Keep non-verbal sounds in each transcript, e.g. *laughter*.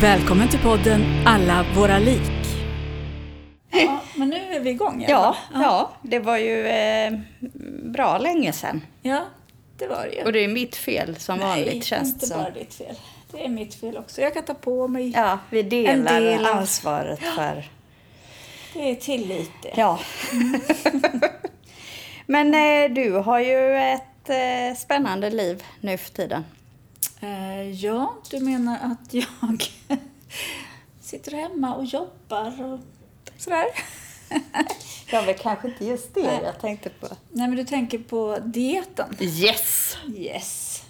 Välkommen till podden Alla våra lik. Ja, men nu är vi igång. Ja, ja, ja, det var ju eh, bra länge sedan. Ja, det var det ju. Och det är mitt fel som Nej, vanligt känns inte det som. bara ditt fel. Det är mitt fel också. Jag kan ta på mig Ja, vi en delar del av- ansvaret för... Det är tillit det. Ja. *laughs* Men eh, du har ju ett eh, spännande liv nu för tiden. Eh, ja, du menar att jag *laughs* sitter hemma och jobbar och sådär? Ja, men kanske inte just det Nej. jag tänkte på. Nej, men du tänker på dieten? Yes! Yes.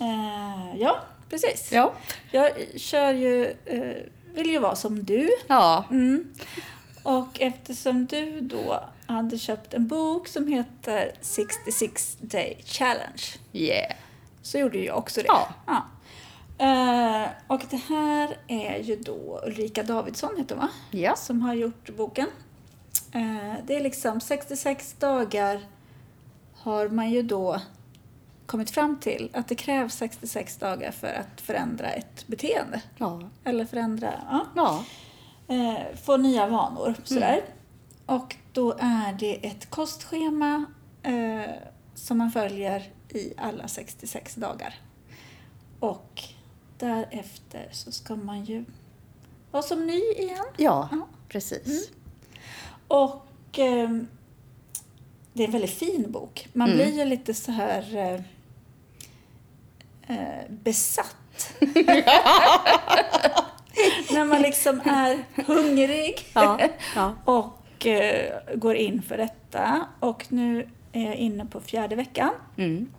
Eh, ja, precis. Ja. Jag kör ju, eh, vill ju vara som du. Ja. Mm. Och eftersom du då hade köpt en bok som heter 66 Day Challenge Yeah. Så gjorde jag också det. Ja. Eh, och det här är ju då Ulrika Davidsson, heter hon va? Ja. Som har gjort boken. Eh, det är liksom 66 dagar har man ju då kommit fram till att det krävs 66 dagar för att förändra ett beteende. Ja. Eller förändra, ja Ja. eh, få nya vanor. Sådär. Och då är det ett kostschema som man följer i alla 66 dagar. Och därefter så ska man ju vara som ny igen. Ja, Ja. precis. Och eh, det är en väldigt fin bok. Man Mm. blir ju lite så här eh, eh, besatt. *laughs* När man liksom är hungrig Ja. Ja. och eh, går in för detta. Och nu är jag inne på fjärde veckan. Mm.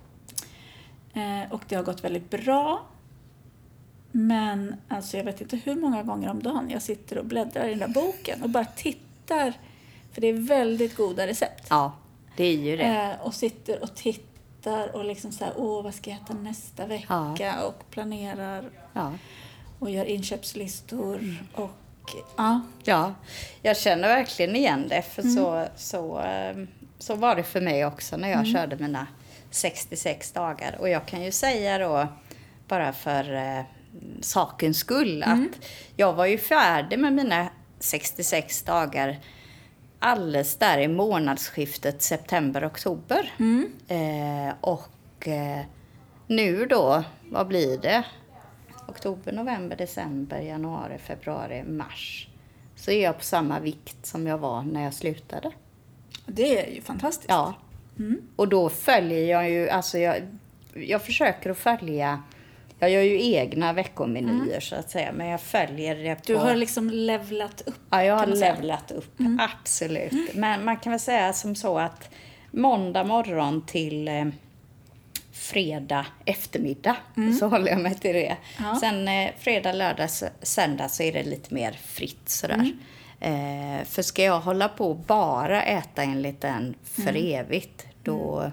Eh, och det har gått väldigt bra. Men alltså jag vet inte hur många gånger om dagen jag sitter och bläddrar i den där boken och bara tittar. För det är väldigt goda recept. ja, det är ju det. Eh, och sitter och tittar och liksom så här, åh vad ska jag äta nästa vecka? Och planerar Ja. och gör inköpslistor. Och ja, Ja, jag känner verkligen igen det. För så, så, eh, så var det för mig också när jag körde mina 66 dagar. Och jag kan ju säga då, bara för eh, sakens skull, att jag var ju färdig med mina 66 dagar alldeles där i månadsskiftet september-oktober. Eh, och eh, nu då, vad blir det? Oktober, november, december, januari, februari, mars. Så är jag på samma vikt som jag var när jag slutade. det är ju fantastiskt. Ja. Och då följer jag ju, alltså jag, jag försöker att följa, jag gör ju egna veckomenyer så att säga, men jag följer det på... Du har liksom levlat upp. Ja, jag har levlat upp. Absolut. Men man kan väl säga som så att måndag morgon till eh, fredag eftermiddag så håller jag mig till det. Ja. Sen eh, fredag, lördag, söndag så är det lite mer fritt sådär. Eh, för ska jag hålla på och bara äta enligt den för evigt, då,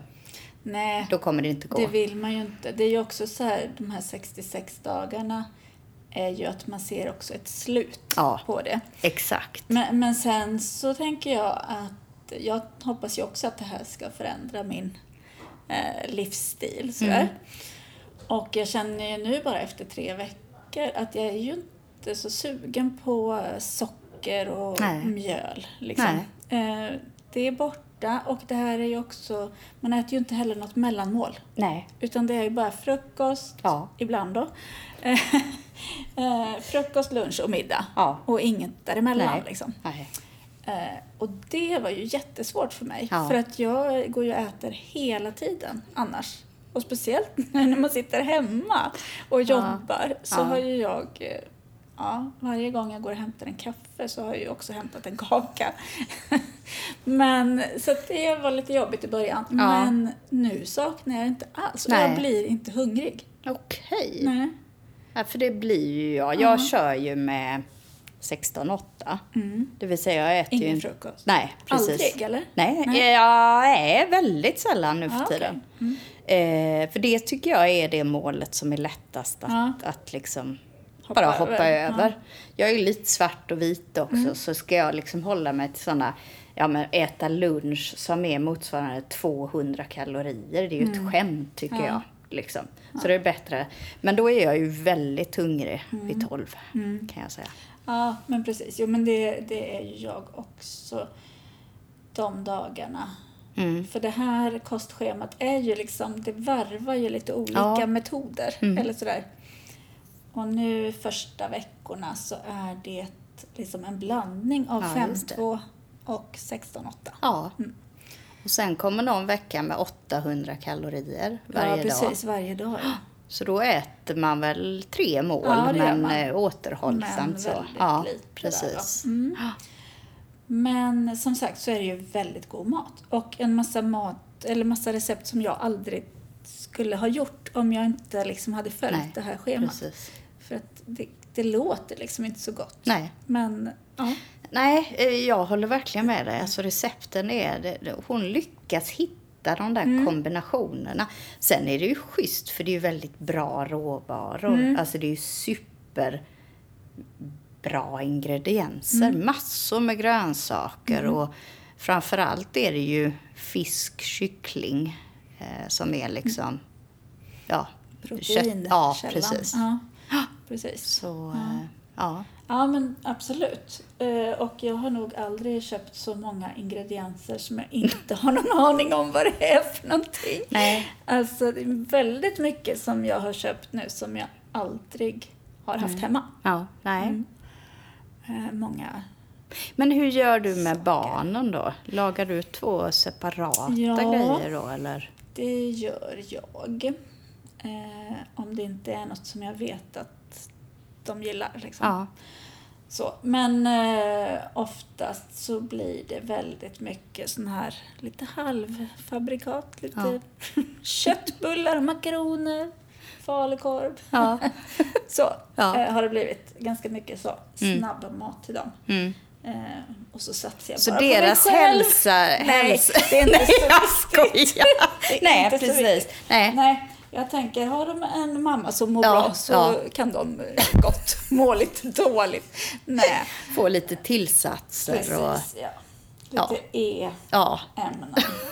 Nej, då kommer det inte gå. det vill man ju inte. Det är ju också så här, de här 66 dagarna är ju att man ser också ett slut Ja. på det. Exakt. Men, men sen så tänker jag att jag hoppas ju också att det här ska förändra min eh, livsstil. Sådär. Mm. Och jag känner ju nu bara efter tre veckor att jag är ju inte så sugen på socker och Nej. mjöl. Liksom. Eh, det är borta och det här är ju också, man äter ju inte heller något mellanmål. Nej. Utan det är ju bara frukost, Ja. ibland då. *laughs* Eh, frukost, lunch och middag. Ja. Och inget däremellan. Nej. Liksom. Nej. Eh, och det var ju jättesvårt för mig. Ja. För att jag går ju och äter hela tiden annars. Och speciellt *laughs* när man sitter hemma och jobbar så har ju jag eh, ja, varje gång jag går och hämtar en kaffe så har jag ju också hämtat en kaka. *laughs* men, så det var lite jobbigt i början. Men nu saknar jag inte alls. Och Nej. jag blir inte hungrig. Okej. Nej. Ja, för det blir ju jag. Jag kör ju med 16-8. Det vill säga jag äter Ingen ju inte- frukost? Nej, precis. Aldrig, eller? Nej, Nej. jag är väldigt sällan nu för Ah, tiden. Eh, för det tycker jag är det målet som är lättast att, Ja. att liksom Hoppa bara hoppa över. över. Jag är ju lite svart och vit också, så ska jag liksom hålla mig till sådana Ja men äta lunch som är motsvarande 200 kalorier. Det är ju ett skämt tycker jag. Liksom. Så det är bättre. Men då är jag ju väldigt hungrig vid 12 kan jag säga. Ja, men precis. Jo, men det, det är ju jag också de dagarna. Mm. För det här kostschemat är ju liksom, det varvar ju lite olika Ja. Mm. metoder. Eller sådär. Och nu första veckorna så är det liksom en blandning av Ja, just det. 5-2 och 16-8. Ja. Och sen kommer någon vecka med 800 kalorier varje ja, dag. precis. Varje dag. Ja. Så då äter man väl tre mål, Ja, men eh, återhållsamt Men så. Ja, lite precis. Mm. Men som sagt så är det ju väldigt god mat. Och en massa mat, eller massa recept som jag aldrig skulle ha gjort om jag inte liksom hade följt Nej, det här schemat. Precis. Det, det låter liksom inte så gott. Nej. Men ja, Nej, eh, jag håller verkligen med dig. Alltså recepten är... Hon lyckas hitta de där Mm. kombinationerna. Sen är det ju schysst för det är ju väldigt bra råvaror. Mm. Alltså det är ju super bra ingredienser. Mm. Massor med grönsaker och framförallt är det ju fisk, kyckling eh, som är liksom... Ja, protein. Ja, källan. precis. Ja, precis. Så, eh, ja. Ja, men absolut. Eh, Och jag har nog aldrig köpt så många ingredienser som jag inte har någon *laughs* aning om vad det är för någonting. Nej. Alltså, det är väldigt mycket som jag har köpt nu som jag aldrig har haft hemma. Ja, nej. Mm. Eh, Många. Men hur gör du med barnen då? Lagar du två separata Ja. grejer då eller? Det gör jag. Eh, om det inte är något som jag vet att de gillar. Liksom. Ja. Så, men eh, oftast så blir det väldigt mycket sån här lite halvfabrikat. Lite *laughs* köttbullar, makaroner, falukorv. Ja. *laughs* så Ja. eh, har det blivit. Ganska mycket så snabb mat till dem. Mm. Eh, och så satsar jag Så bara på mig deras själv. hälsa... Nej, hälsa... det är inte *laughs* Nej, så jag viktigt. skojar. Det är Nej, så precis. Nej. Nej, jag tänker, har de en mamma som mår Ja, bra så ja. kan de eh, gott må lite *laughs* dåligt. Nej, Få lite tillsatser precis. och... Ja. Ja. Lite E-ämnen, Ja.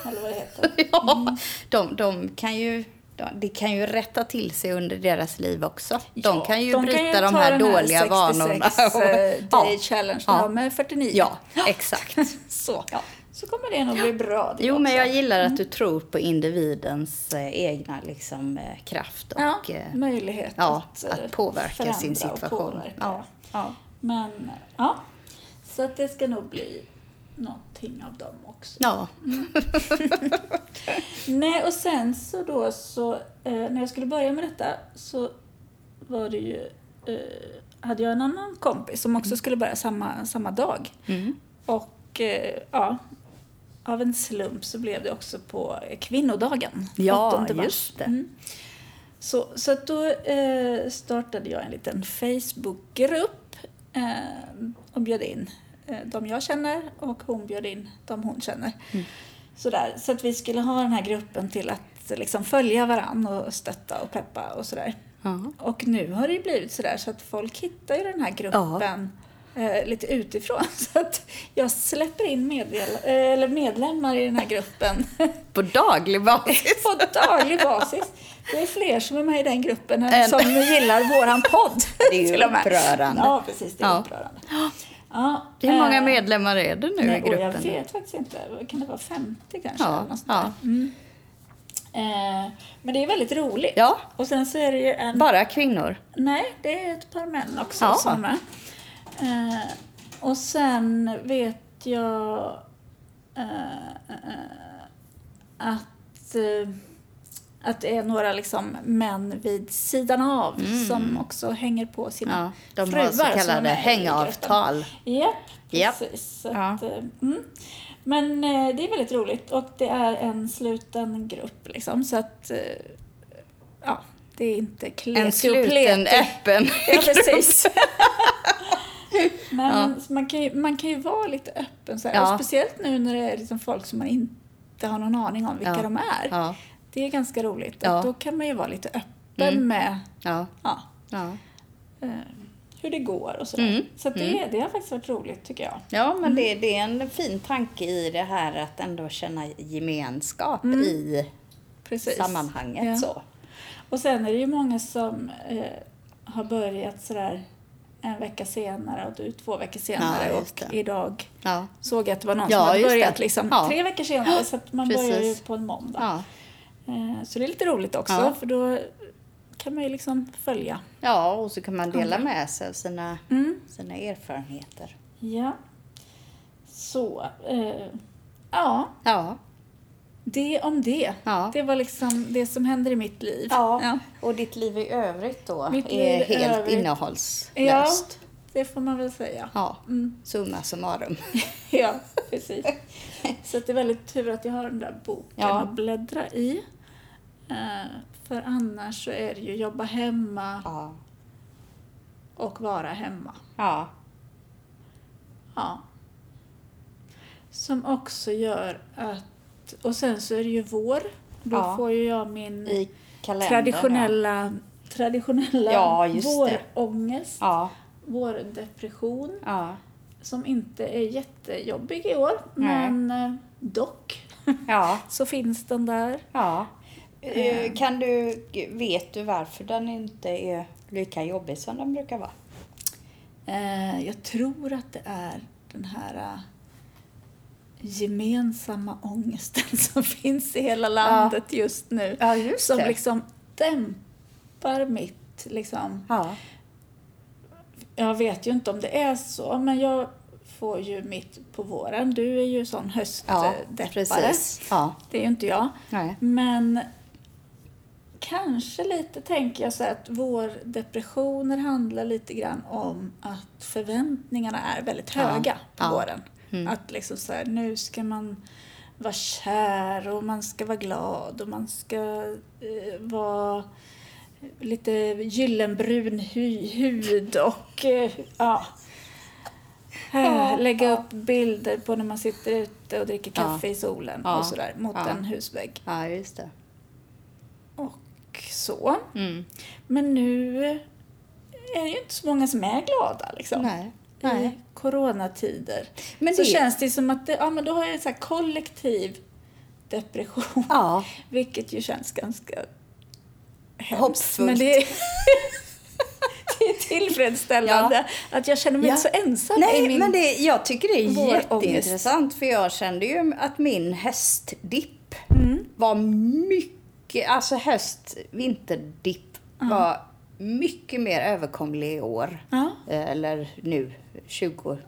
eller vad det heter. *laughs* ja. De, de kan ju... de- Det kan ju rätta till sig under deras liv också. De Ja, kan ju de bryta kan ju de här den dåliga 66 vanorna. eh, *laughs* day challenge Ja. med 49. Ja, exakt. Så. Ja. Så kommer det nog bli bra Jo, men också. jag gillar att du tror på individens eh, egna liksom, eh, kraft och Ja, eh, möjlighet ja, att, att påverka sin situation. påverka. Ja, ja. Men ja, så att det ska nog bli någonting av dem också. ja. *laughs* Nej, och sen så då så, när jag skulle börja med detta så var det ju, hade jag en annan kompis som också skulle börja samma, samma dag. Mm. Och ja, av en slump så blev det också på kvinnodagen. Ja, 8 mars. just det. Mm. Så, så att då eh, startade jag en liten Facebookgrupp eh, och bjöd in eh, de jag känner och hon bjöd in de hon känner. Mm. Sådär, så att vi skulle ha den här gruppen till att liksom följa varann och stötta och peppa och sådär. Ja. Och nu har det ju blivit sådär så att folk hittar ju den här gruppen eh, lite utifrån. *laughs* Så att jag släpper in meddel, eh, eller medlemmar i den här gruppen *laughs* På daglig basis. på daglig basis. Det är fler som är med i den gruppen än som gillar våran podd. *laughs* Det är ju upprörande. Ja, precis. Det är Ja. upprörande. Ja, Hur många eh, medlemmar är det nu nej, i gruppen? Jag vet faktiskt inte. Kan det vara 50 kanske? Ja, ja. Mm. Eh, men det är väldigt roligt. Ja. Och sen så är det ju en... Bara kvinnor? Nej, det är ett par män också Ja. som är med. Eh, och sen vet jag eh, eh, att... Eh, Att det är några liksom män vid sidan av som också hänger på sina Mm. Ja, de fruar har så kallade hängavtal. Japp, Japp. precis. Ja. Att, eh, mm. Men det är väldigt roligt och det är en sluten grupp liksom så att ja, det är inte kleti En sluten, pleti. öppen Ja, precis. *laughs* *laughs* Ja. Men man, kan ju, man kan ju vara lite öppen så här. Ja. Och speciellt nu när det är liksom folk som man inte har någon aning om vilka Ja. de är. Ja, Det är ganska roligt. Ja. Och då kan man ju vara lite öppen Mm. med ja, ja, ja. eh, hur det går och sådär. Mm. Så det, det har faktiskt varit roligt tycker jag. Ja, men det, det är en fin tanke i det här att ändå känna gemenskap i Precis. sammanhanget. Mm. Ja. Så. Och sen är det ju många som eh, har börjat sådär en vecka senare och du två veckor senare Ja, och idag Ja. såg jag att det var någon Ja, som hade börjat liksom tre veckor senare så man börjar ju Precis. på en måndag. Eh, Så det är lite roligt också för då kan man ju liksom följa. ja, och så kan man dela med sig av sina, Mm. sina erfarenheter. Ja. Så, eh, ja, Ja. Det om det. Ja. Det var liksom det som händer i mitt liv. Ja. Och ditt liv i övrigt då Mitt är helt övrigt. innehållslöst? det får man väl säga. Ja. Mm. Summa summarum. *laughs* Ja, precis. Så det är väldigt tur att jag har den där boken Ja. att bläddra i. Eh, För annars så är det ju jobba hemma Ja. och vara hemma. Ja. Ja. Som också gör att... Och sen så är det ju vår. Då Ja. får ju jag min kalendern. traditionella, traditionella Ja, just det. vårångest, Ja. vårdepression. Ja. Som inte är jättejobbig i år, Nej. men eh, dock Ja. *laughs* så finns den där. Ja. Eh, Kan du, vet du varför den inte är lika jobbig som den brukar vara? Eh, jag tror att det är den här eh, gemensamma ångesten *laughs* som finns i hela landet just nu. Ja, just som det. liksom dämpar mitt, liksom. Ja. Jag vet ju inte om det är så, men jag får ju mitt på våren. Du är ju sån Ja, höstdeppare. Ja. det är ju inte jag. Nej. Men kanske lite tänker jag så att vår depressioner handlar lite grann om att förväntningarna är väldigt Ja, höga på ja. våren. Mm. Att liksom så här, nu ska man vara kär och man ska vara glad och man ska eh, vara lite gyllenbrun hy, hud och eh, ja. Eh, Lägga upp bilder på när man sitter ute och dricker Ja. kaffe i solen Ja. och sådär mot Ja. en husvägg. Ja, just det. Och så. Mm. Men nu är det ju inte så många som är glada liksom. Nej. Nej. Coronatider. Men så det- känns det som att det, ja, men då har jag en så här kollektiv depression. Ja. *laughs* Vilket ju känns ganska hemskt. Hoppfullt. Men det är, *laughs* det är tillfredsställande att jag känner mig Ja. inte så ensam Nej, i min... men det, jag tycker det är jätteintressant för jag kände ju att min höstdipp Mm. var mycket, alltså höst-vinterdipp var mycket mer överkomlig i år. Ja. Eh, Eller nu, 2021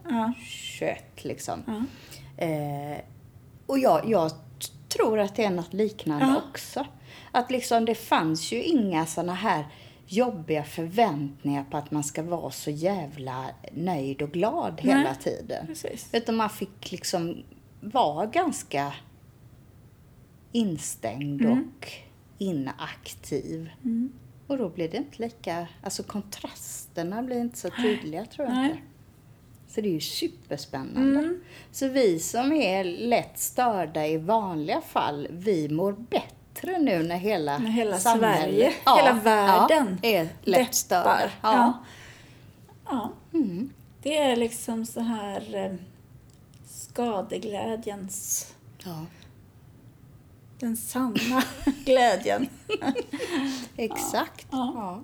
Ja. liksom. Ja. Eh, och jag, jag tror att det är något liknande Ja. också. Att liksom det fanns ju inga såna här jobbiga förväntningar på att man ska vara så jävla nöjd och glad hela Nej. tiden. Precis. Utan man fick liksom vara ganska instängd Mm. och inaktiv. Mm. Och då blir det inte lika, alltså kontrasterna blir inte så tydliga *gasps* tror jag Nej. inte. Så det är ju superspännande. Mm. Så vi som är lätt störda i vanliga fall, vi mår bättre nu när hela, När hela samhället, Sverige, hela världen ja, är lätt störda. deppar. Ja. Ja. Mm. Det är liksom så här eh, skadeglädjens, ja, den sanna *laughs* glädjen. *laughs* exakt. Ja. Ja.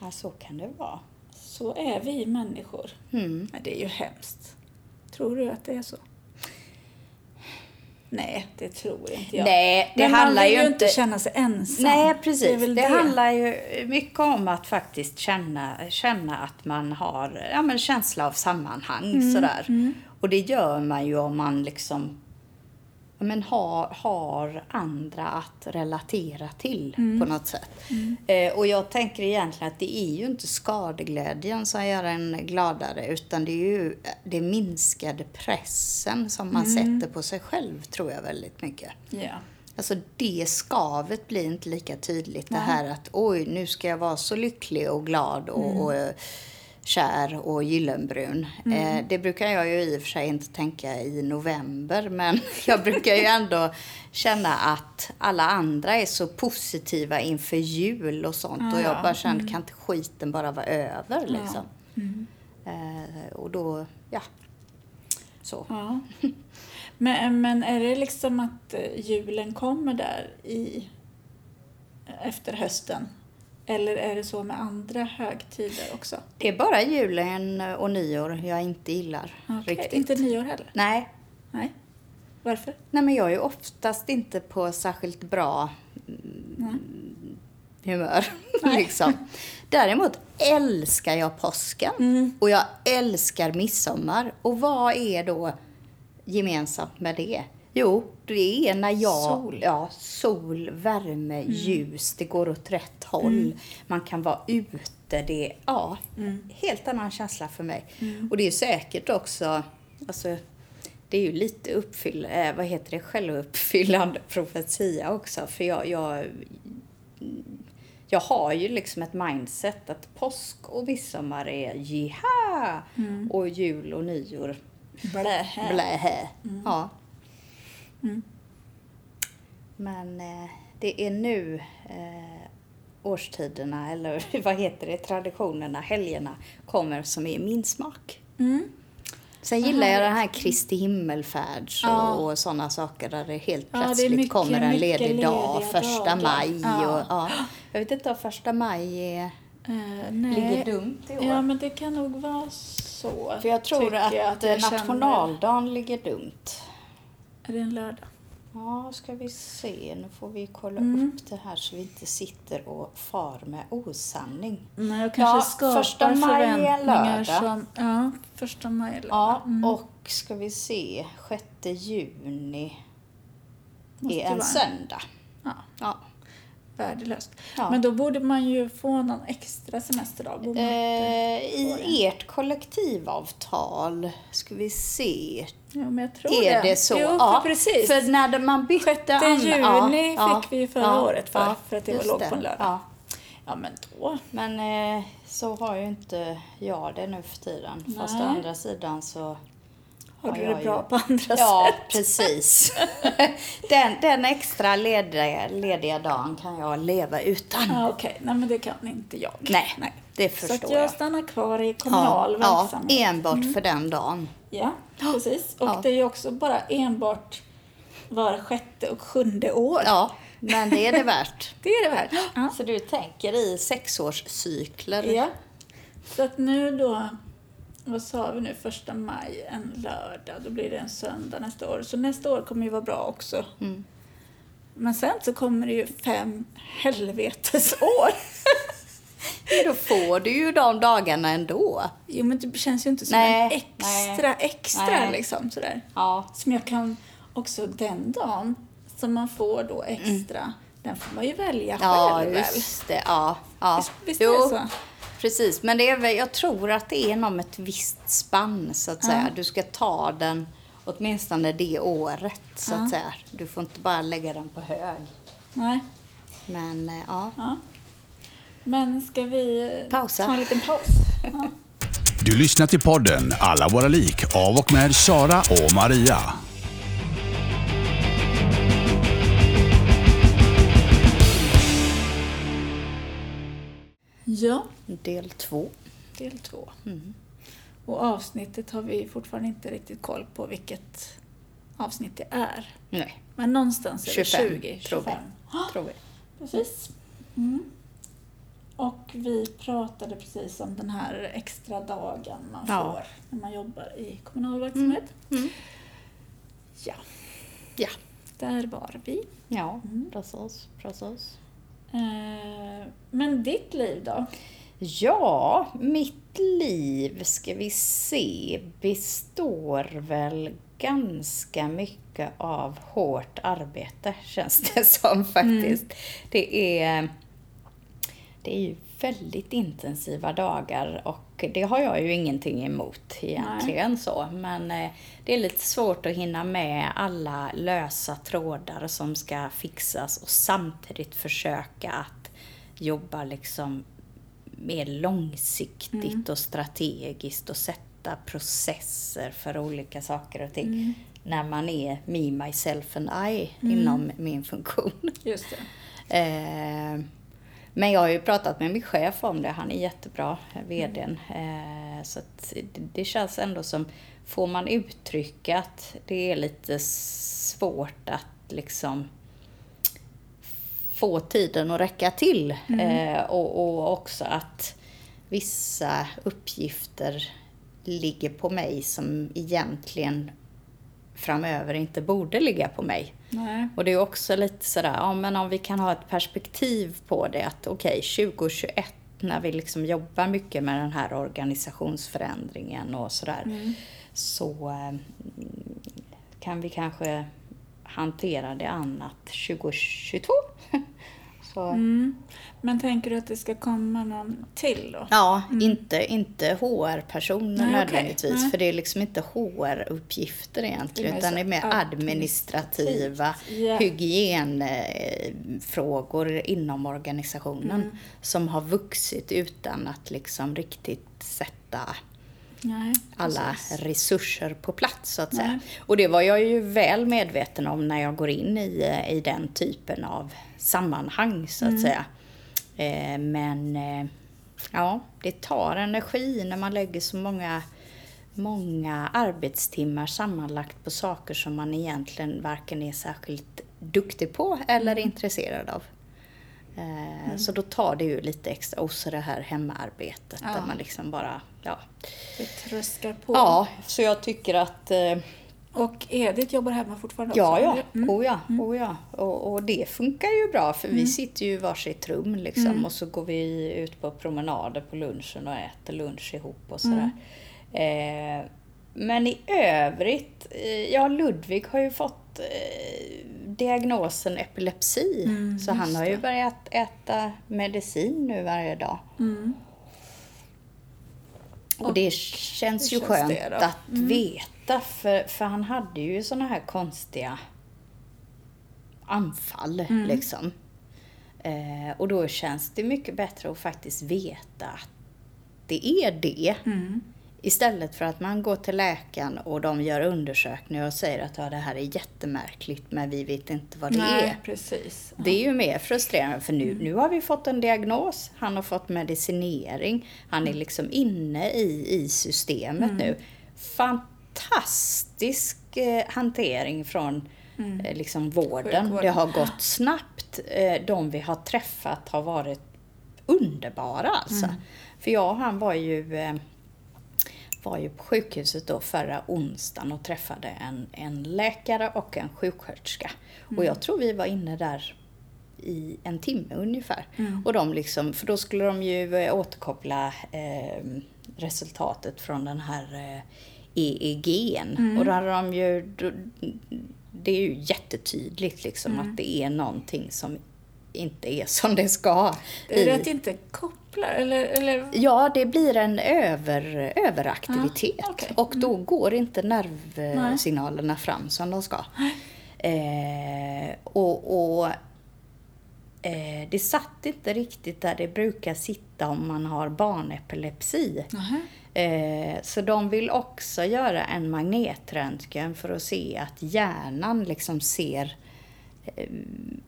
Ja. så kan det vara. Så är vi människor. Mm. Nej, det är ju hemskt. Tror du att det är så? Nej, det tror inte jag. Nej, det Men handlar man vill ju inte... känna sig ensam. Nej, Det precis. Det, väl det. handlar ju mycket om att faktiskt känna, känna att man har ja, men känsla av sammanhang. Mm, Sådär. Och det gör man ju om man liksom men har, har andra att relatera till Mm. på något sätt. Eh, och jag tänker egentligen att det är ju inte skadeglädjen som gör en gladare utan det är ju det minskade pressen som man Mm. sätter på sig själv tror jag väldigt mycket. Ja. Alltså det skavet blir inte lika tydligt. Det här att oj, nu ska jag vara så lycklig och glad och, och eh, kär och gyllenbrun. Eh, det brukar jag ju i och för sig inte tänka i november men *laughs* jag brukar ju ändå känna att alla andra är så positiva inför jul och sånt och jag Ja. bara känner, kan inte skiten bara vara över liksom? Eh, och då, ja. Så. ja. Men, men är det liksom att eh, julen kommer där i efter hösten? Eller är det så med andra högtider också? Det är bara julen och nyår jag inte gillar Okej, riktigt. Inte nyår heller? Nej. Nej. Varför? Nej, men jag är ju oftast inte på särskilt bra mm, humör. *laughs* liksom. Däremot älskar jag påsken Mm. och jag älskar midsommar. Och vad är då gemensamt med det? Jo, det är när jag... Sol. Ja, sol, värme, ljus, det går åt rätt håll. Man kan vara ute. Det är ja, helt annan känsla för mig. Och det är säkert också... Alltså, det är ju lite uppfyll, eh, vad heter det, självuppfyllande profetia också. För jag, jag, jag har ju liksom ett mindset att påsk och midsommar är jiha! Och jul och nyår Blähä. Blähä. Ja. Men eh, det är nu eh, årstiderna, eller *laughs* vad heter det, traditionerna, helgerna kommer som är min smak. Mm. Sen gillar jag den här Kristi himmelfärds och, Ja. och sådana saker där det helt Ja, det plötsligt mycket- kommer en ledig dag, första dagar. maj. Ja. Och, ja. Jag vet inte om första maj är, nej. ligger dumt i år. Ja, men det kan nog vara så. För jag tror att, jag jag eh, nationaldagen ligger dumt. Är det en lördag? Ja, ska vi se. Nu får vi kolla Mm. upp det här så vi inte sitter och far med osanning. Nej, jag kanske Ja, skapar första maj förväntningar som... Ja, första maj är lördag. Ja, Mm. och ska vi se. 6 juni Måste är en vara. söndag. Ja, Ja. Värdelöst. Ja. Men då borde man ju få någon extra semesterdag. Eh, I ert kollektivavtal, ska vi se. Ja, men jag tror Är det så? Jo, ja, för precis. För när det- man bytte... 6 an- juni ja, fick vi förra året för, för att det var låg på en lördag. Ja. Men då. Men eh, så har ju inte jag det nu för tiden. Fast å Nej. andra sidan så Har du jag det bra ju- på andra Ja, sätt? precis. *laughs* den, den extra lediga, lediga dagen kan jag leva utan. Ja, Okej, nej men det kan inte jag. Nej, det Så förstår att jag jag. stannar kvar i kommunal ja, verksamhet. Mm. ja, enbart för den dagen. Ja, precis. Och Ja. det är ju också bara enbart var sjätte och sjunde år. Ja, men det är det värt. *laughs* Det är det värt. Ja. Så du tänker i sexårscykler? ja. Så att nu då, vad sa vi nu, första maj, en lördag, då blir det en söndag nästa år. Så nästa år kommer ju vara bra också. Mm. Men sen så kommer det ju fem helvetesår. *laughs* Men Då får du ju de dagarna ändå. Jo men det känns ju inte som Nej, en extra, nej. extra Nej. liksom sådär. Ja. Som jag kan också den dagen som man får då extra, den får man ju välja Mm. Ja, själv väl? just det. Ja, ja. Visst, visst är det så? Precis, men det är väl, jag tror att det är inom ett visst spann så att säga. Du ska ta den åtminstone det året så Ja. att säga. Du får inte bara lägga den på hög. Nej. Men eh, ja. Ja. Men ska vi Pausa. ta en liten paus? *laughs* Ja. Du lyssnar till podden Alla våra lik av och med Sara och Maria. Ja, Del två. del två. Mm. Och avsnittet har vi fortfarande inte riktigt koll på vilket avsnitt det är. Nej, Men någonstans är det 25 20, tror vi. 25. tror vi. Precis. Mm. Och vi pratade precis om den här extra dagen man Ja. får när man jobbar i kommunal verksamhet. Mm. Ja, Ja. där var vi. Ja, Mm. precis, precis. Eh, men ditt liv då? Ja, mitt liv ska vi se består väl ganska mycket av hårt arbete *laughs* känns det som faktiskt. Det är det är ju väldigt intensiva dagar och det har jag ju ingenting emot egentligen så. Men eh, det är lite svårt att hinna med alla lösa trådar som ska fixas och samtidigt försöka att jobba liksom mer långsiktigt och strategiskt och sätta processer för olika saker och ting. När man är me, myself and I inom min funktion. Just det. *laughs* Eh, men jag har ju pratat med min chef om det. Han är jättebra, VDn. Eh, så det, känns ändå som, får man uttrycka att det är lite svårt att liksom få tiden att räcka till. Eh, och, och också att vissa uppgifter ligger på mig som egentligen framöver inte borde ligga på mig. Nej. Och det är också lite sådär, ja men om vi kan ha ett perspektiv på det att okej, okay, 2021 när vi liksom jobbar mycket med den här organisationsförändringen och sådär, så eh, kan vi kanske hantera det annat 2022. *laughs* så, Mm. Men tänker du att det ska komma någon till då? Ja, inte, inte HR-personer nödvändigtvis. Nej. För det är liksom inte HR-uppgifter egentligen. Det Utan det är mer administrativa Ja. hygienfrågor inom organisationen. Mm. Som har vuxit utan att liksom riktigt sätta Nej, alla resurser på plats så att säga. Nej. Och det var jag ju väl medveten om när jag går in i, i den typen av sammanhang så att säga. Eh, men eh, ja, det tar energi när man lägger så många, många arbetstimmar sammanlagt på saker som man egentligen varken är särskilt duktig på eller intresserad av. Eh, Så då tar det ju lite extra, och så det här hemarbetet Ja. där man liksom bara, ja. Det tröskar på. Ja, så jag tycker att eh, Och Edith jobbar hemma fortfarande Ja, också? ja. eller? Mm. Oh, ja. Oh, ja. Och, och det funkar ju bra för vi sitter ju i varsitt rum liksom Mm. och så går vi ut på promenader på lunchen och äter lunch ihop och sådär. Mm. Eh, men i övrigt, eh, ja Ludvig har ju fått eh, diagnosen epilepsi. Mm, så han har ju det. börjat äta medicin nu varje dag. Mm. Och det känns hur ju känns skönt det då? Mm. att veta för, för han hade ju såna här konstiga anfall Mm. liksom. Eh, och då känns det mycket bättre att faktiskt veta att det är det. Mm. Istället för att man går till läkaren och de gör undersökningar och säger att ja, det här är jättemärkligt men vi vet inte vad det Nej, är. precis. Det är ju mer frustrerande för Mm. nu, nu har vi fått en diagnos, han har fått medicinering, han Mm. är liksom inne i, i systemet nu. Fantastisk eh, hantering från eh, liksom vården. Mm. Sjukvården. Det har gått snabbt. Eh, de vi har träffat har varit underbara alltså. Mm. För jag och han var ju var ju på sjukhuset då förra onsdagen och träffade en, en läkare och en sjuksköterska. Och jag tror vi var inne där i en timme ungefär. Och de liksom, för då skulle de ju eh, återkoppla eh, resultatet från den här eh, EEG'n. Och då hade de ju, det är ju jättetydligt liksom att det är någonting som inte är som det ska. Är det att det inte kopplar? Eller, eller? Ja, det blir en över, överaktivitet. Ja, okej. Och då går inte nervsignalerna fram som de ska. Eh, och och eh, det satt inte riktigt där det brukar sitta om man har barnepilepsi. Eh, så de vill också göra en magnetröntgen för att se att hjärnan liksom ser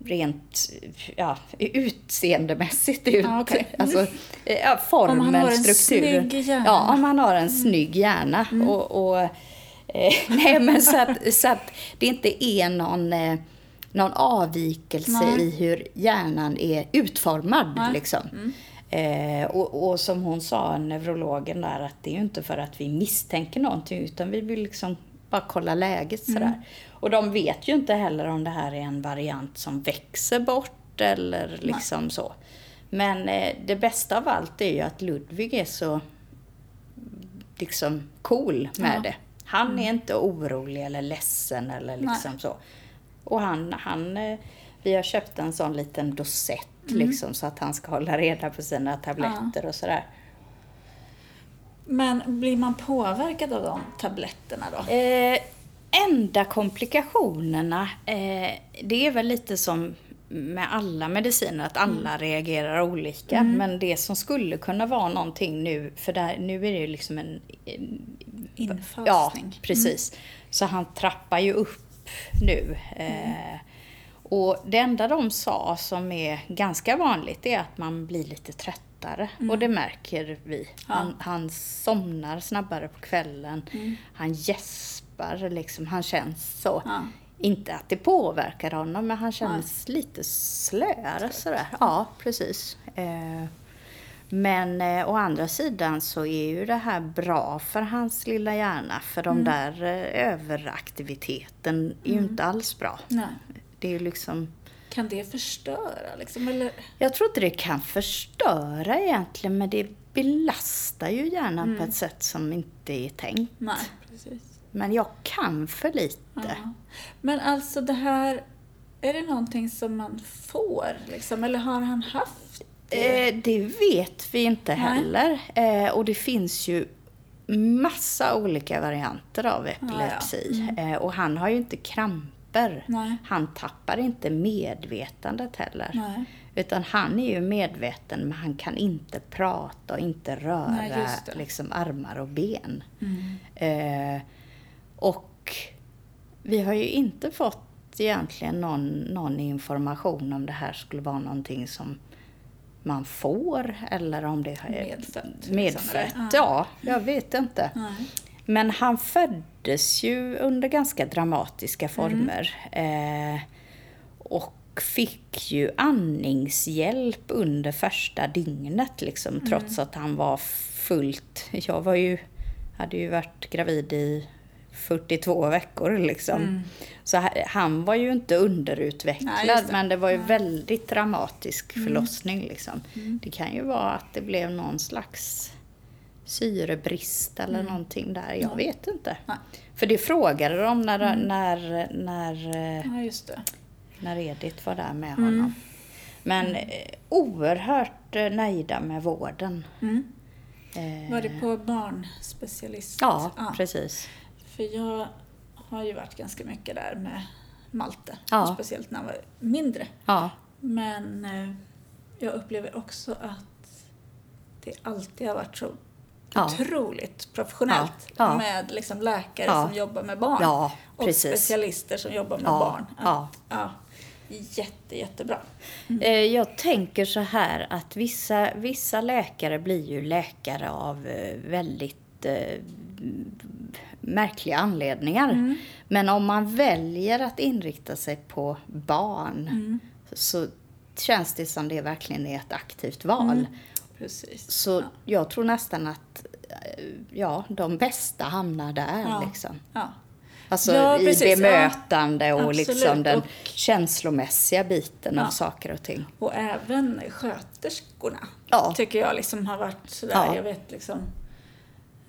rent ja, utseendemässigt ut. Ja, okej. Alltså, eh, ja, formen, Om man har en snygg hjärna. Mm. Ja, om man har en snygg hjärna. Och, och, eh, *laughs* nej, men så att, så att det inte är någon, eh, någon avvikelse Nej. i hur hjärnan är utformad. Nej. Liksom. Eh, och, och som hon sa, neurologen där, att det är ju inte för att vi misstänker någonting utan vi vill liksom bara kolla läget sådär. Och de vet ju inte heller om det här är en variant som växer bort eller liksom så. Men eh, det bästa av allt är ju att Ludvig är så liksom cool med Ja. det. Han är inte orolig eller ledsen eller liksom Nej. så. Och han, han, eh, vi har köpt en sån liten dosett Mm. liksom så att han ska hålla reda på sina tabletter och sådär. Men blir man påverkad av de tabletterna då? Eh, enda komplikationerna, eh, det är väl lite som med alla mediciner, att alla Mm. reagerar olika. Men det som skulle kunna vara någonting nu, för där, nu är det ju liksom en... en Infasning. Ja, precis. Så han trappar ju upp nu. Mm. Eh, och det enda de sa som är ganska vanligt är att man blir lite tröttare. Och det märker vi. Mm. Ja. Han, han somnar snabbare på kvällen. Mm. Han gäspar liksom. Han känns så. Ja. Inte att det påverkar honom, men han känns lite slöare sådär. Ja, precis. Eh, men eh, å andra sidan så är ju det här bra för hans lilla hjärna. För de där eh, överaktiviteten är ju inte alls bra. Nej. Det är ju liksom... Kan det förstöra liksom? Eller? Jag tror inte det kan förstöra egentligen, men det belastar ju hjärnan på ett sätt som inte är tänkt. Nej, precis. Men jag kan för lite. Ja. Men alltså det här, är det någonting som man får liksom? Eller har han haft det? Eh, det vet vi inte Nej. heller. Eh, och det finns ju massa olika varianter av epilepsi. Eh, och han har ju inte kramper. Nej. Han tappar inte medvetandet heller. Nej. Utan han är ju medveten men han kan inte prata och inte röra Nej, liksom, armar och ben. Mm. Eh, och vi har ju inte fått egentligen någon, någon information om det här skulle vara någonting som man får eller om det är Medfött, liksom, medfött. Ja, jag vet inte. Nej. Men han föddes ju under ganska dramatiska former. Eh, och fick ju andningshjälp under första dygnet liksom, trots att han var fullt... Jag var ju, hade ju varit gravid i 42 veckor liksom. Så ha- han var ju inte Nej, underutvecklad, just det. men det var ju väldigt dramatisk förlossning liksom. Det kan ju vara att det blev någon slags syrebrist eller någonting där. Jag vet inte. Nej. För det frågade de när, när, när, eh, Ja, när Edith var där med Mm. honom. Men eh, oerhört eh, nöjda med vården. Mm. Eh, Var det på barnspecialist? Ja, precis. För jag har ju varit ganska mycket där med Malte. Ja. Speciellt när han var mindre. Ja, Men eh, jag upplever också att det alltid har varit så Ja. otroligt professionellt. Ja. Med liksom läkare Ja. som jobbar med barn. Och precis. specialister som jobbar med barn. ja. Jätte, jättebra. Eh, Jag tänker så här att vissa, vissa läkare blir ju läkare av eh, väldigt eh, märkliga anledningar. Mm. Men om man väljer att inrikta sig på barn Mm. så känns det som det verkligen är ett aktivt val. Mm. Precis. Så jag tror nästan att eh, ja, de bästa hamnar där. Ja. Liksom. Ja. Alltså Ja, i precis, bemötande ja. och Absolut. liksom den Och- känslomässiga biten av Ja. saker och ting. Och även sköterskorna Ja. tycker jag liksom har varit sådär, Ja. jag vet liksom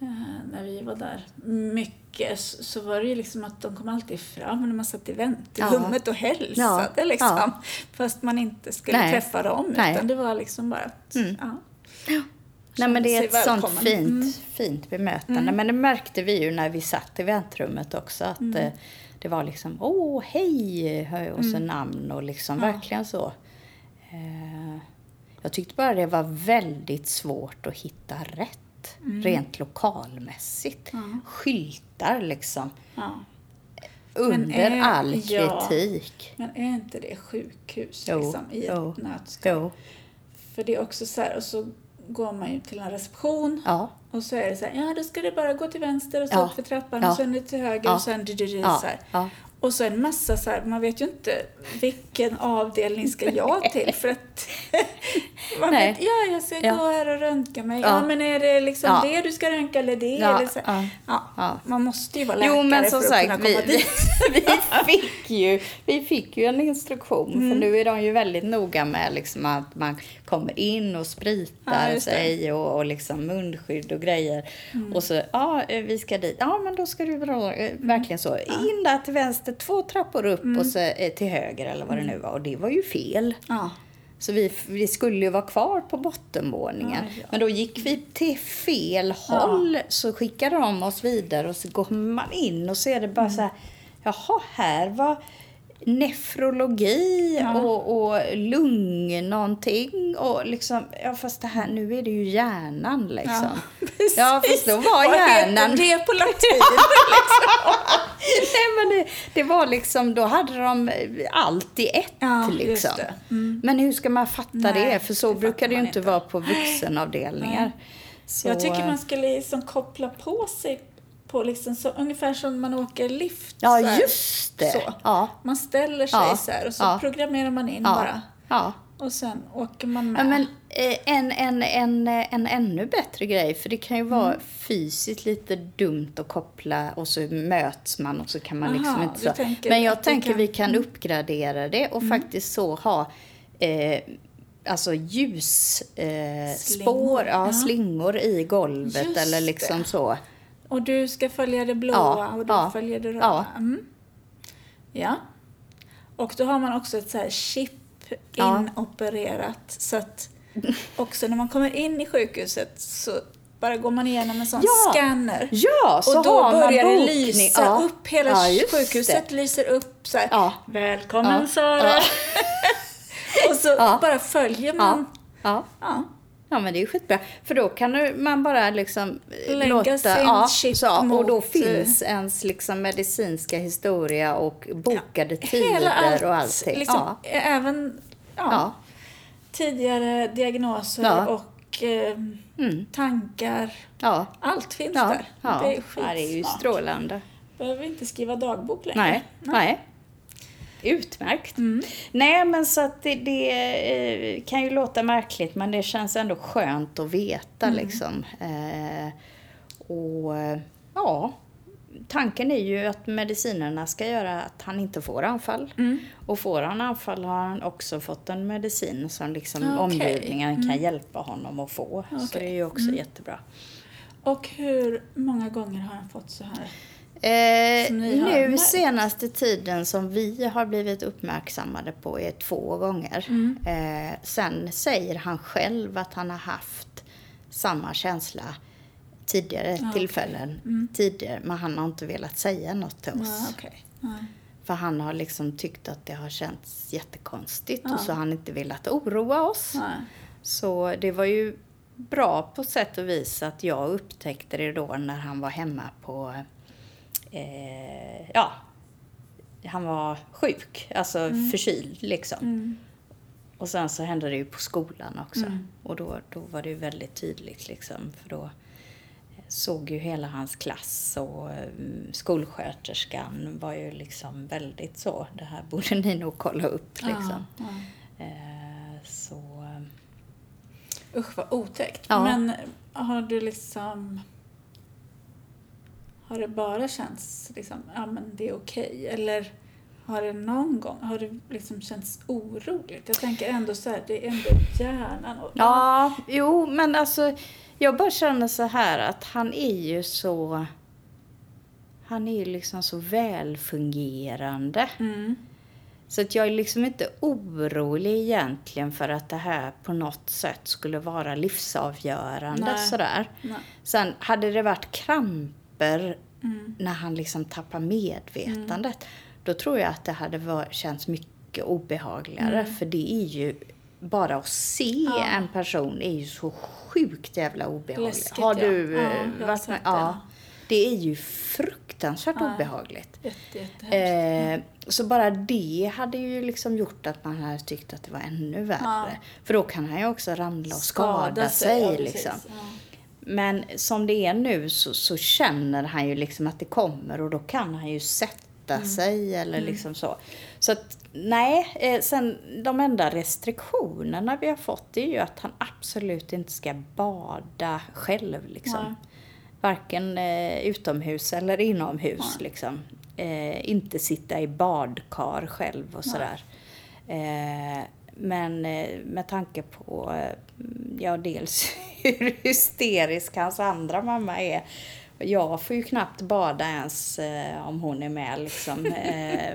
eh, när vi var där mycket så var det ju liksom att de kom alltid fram när man satt i väntrummet och hälsade Ja. liksom. Ja. Fast man inte skulle Nej. träffa dem Nej. utan det var liksom bara att, Mm. ja. Nej men det är ett sig sånt välkommen. fint, Mm. fint bemötande. Men det märkte vi ju när vi satt i väntrummet också. Att Mm. eh, det var liksom, åh hej! Och så namn och liksom Mm. Ja. verkligen så. Eh, jag tyckte bara det var väldigt svårt att hitta rätt. Rent lokalmässigt. Mm. Ja. Skyltar liksom. ja. Under är- all kritik. Men är inte det sjukhus Jo, liksom, i jo, ett nötskal? Jo. För det är också så här, och så går man ju till en reception Ja. Och så är det så här, ja då ska du bara gå till vänster och så Ja. upp för trappan Ja. och sen till höger Ja. och sen du, du, du, så här. Och så en massa så här, man vet ju inte vilken avdelning ska *laughs* jag till för att *laughs* Man Nej. vet, ja, jag ska gå här och röntga mig. Ja, men är det liksom det du ska röntga eller det? Eller så? ja. Man måste ju vara läkare Jo, men som för att sagt, kunna komma vi, dit. *laughs* vi, fick ju, vi fick ju en instruktion. Mm. För nu är de ju väldigt noga med liksom att man kommer in och Ja, spritar. Mm. sig och, och liksom munskydd och grejer. Och så, ja, eh, vi ska dit. Ja, men då ska du eh, Mm. verkligen så. In där till vänster, två trappor upp och så eh, till höger eller vad det Mm. nu var. Och det var ju fel. Ja. Så vi, vi skulle ju vara kvar på bottenvåningen. Ja, ja. Men då gick vi till fel håll. Så skickade de oss vidare och så går man in och så är det bara Mm. så här. Jaha, här var nefrologi Ja. och, och lung någonting. Och liksom, ja fast det här, nu är det ju hjärnan liksom. *laughs* precis. Ja, fast då var Vad hjärnan... heter det på *laughs* latin? Nej, men det, det var liksom, då hade de allt i ett Ja, liksom. Mm. Men hur ska man fatta Nej, det? För så det brukar det ju inte. vara på vuxenavdelningar. Så, Jag tycker man skulle liksom koppla på sig på liksom så, ungefär som man åker lift. Ja, så här. just det. Så. Ja. Man ställer sig Ja, så här och så ja. programmerar man in bara. Ja. Och sen åker man med. Ja, men eh, en, en, en, en ännu bättre grej, för det kan ju vara Mm. fysiskt lite dumt att koppla och så möts man och så kan man liksom Aha, inte du så. Men jag tänker kan- vi kan mm. uppgradera det och faktiskt så ha eh, alltså ljusspår, eh, Slingor, ja, ja. slingor i golvet Just eller liksom det. så. Och du ska följa det blåa Ja, och du ja, följer det röda. ja. Mm. ja. Och då har man också ett så här chip inopererat. Så att också när man kommer in i sjukhuset så bara går man igenom en sån Ja. scanner. Ja, så och då börjar det lysa Ja. upp. Hela Ja, sjukhuset lyser upp så här. Ja. Välkommen. Sara! *laughs* Och så bara följer man. Ja. Ja. Ja men det är ju skitbra. För då kan man bara liksom eh, Lägga låta... sin ja, chip så, och då mot, finns ens liksom medicinska historia och bokade tider Hela allt. och allting. Liksom, ja. Även ja, Ja. tidigare diagnoser Ja. och eh, Mm. tankar. Ja. Allt finns Ja. där. Ja. Det är ja, det är ju skitsmart. strålande. Behöver inte skriva dagbok längre. Nej, nej. Utmärkt. Mm. Nej, men så att det, det eh, kan ju låta märkligt, men det känns ändå skönt att veta Mm. liksom. Eh, och ja, tanken är ju att medicinerna ska göra att han inte får anfall. Mm. Och får han anfall har han också fått en medicin som liksom okej. omgivningen kan hjälpa honom att få. Så Okej. det är ju också jättebra. Och hur många gånger har han fått så här? Eh, nu senaste tiden som vi har blivit uppmärksammade på är två gånger. Mm. Eh, sen säger han själv att han har haft samma känsla tidigare Ja, okej. Mm. tillfällen. Tidigare, men han har inte velat säga något till oss. Ja, okej. Nej. För han har liksom tyckt att det har känts jättekonstigt Ja. och så har han inte velat oroa oss. Så det var ju bra på sätt och vis att jag upptäckte det då när han var hemma på... Eh, ja, han var sjuk, alltså förkyld liksom. Mm. Och sen så hände det ju på skolan också. Mm. Och då, då var det ju väldigt tydligt liksom. För då såg ju hela hans klass och mm, skolsköterskan var ju liksom väldigt så. Det här borde ni nog kolla upp liksom. Ja, ja. Eh, så... eh, Usch vad otäckt. Ja. Men har du liksom... Har det bara känts liksom, ja men det är okej? Eller har det någon gång, har det liksom känts oroligt? Jag tänker ändå så här, det är ändå hjärnan. Och, Ja, jo, men alltså jag bara känner så här att han är ju så... Han är ju liksom så välfungerande. Mm. Så att jag är liksom inte orolig egentligen för att det här på något sätt skulle vara livsavgörande Nej. sådär. Nej. Sen hade det varit kramper Mm. när han liksom tappar medvetandet, då tror jag att det hade var, känts mycket obehagligare. För det är ju, bara att se Mm. Ja. en person är ju så sjukt jävla obehagligt. Läskigt, har ja. du Ja, eh, jag har varit med? det. Ja. Det är ju fruktansvärt Ja. obehagligt. Jätte. Eh, så bara det hade ju liksom gjort att man hade tyckt att det var ännu värre. Ja. För då kan han ju också ramla och skada, sig. ja, precis. liksom. Men som det är nu så, så känner han ju liksom att det kommer och då kan han ju sätta sätta sig eller liksom så. Så att nej, eh, sen de enda restriktionerna vi har fått är ju att han absolut inte ska bada själv liksom. Nej. Varken eh, utomhus eller inomhus liksom. Eh, inte sitta i badkar själv och sådär. Men eh, med tanke på, eh, ja dels *laughs* hur hysterisk hans andra mamma är. Jag får ju knappt bada ens eh, om hon är med liksom. *laughs*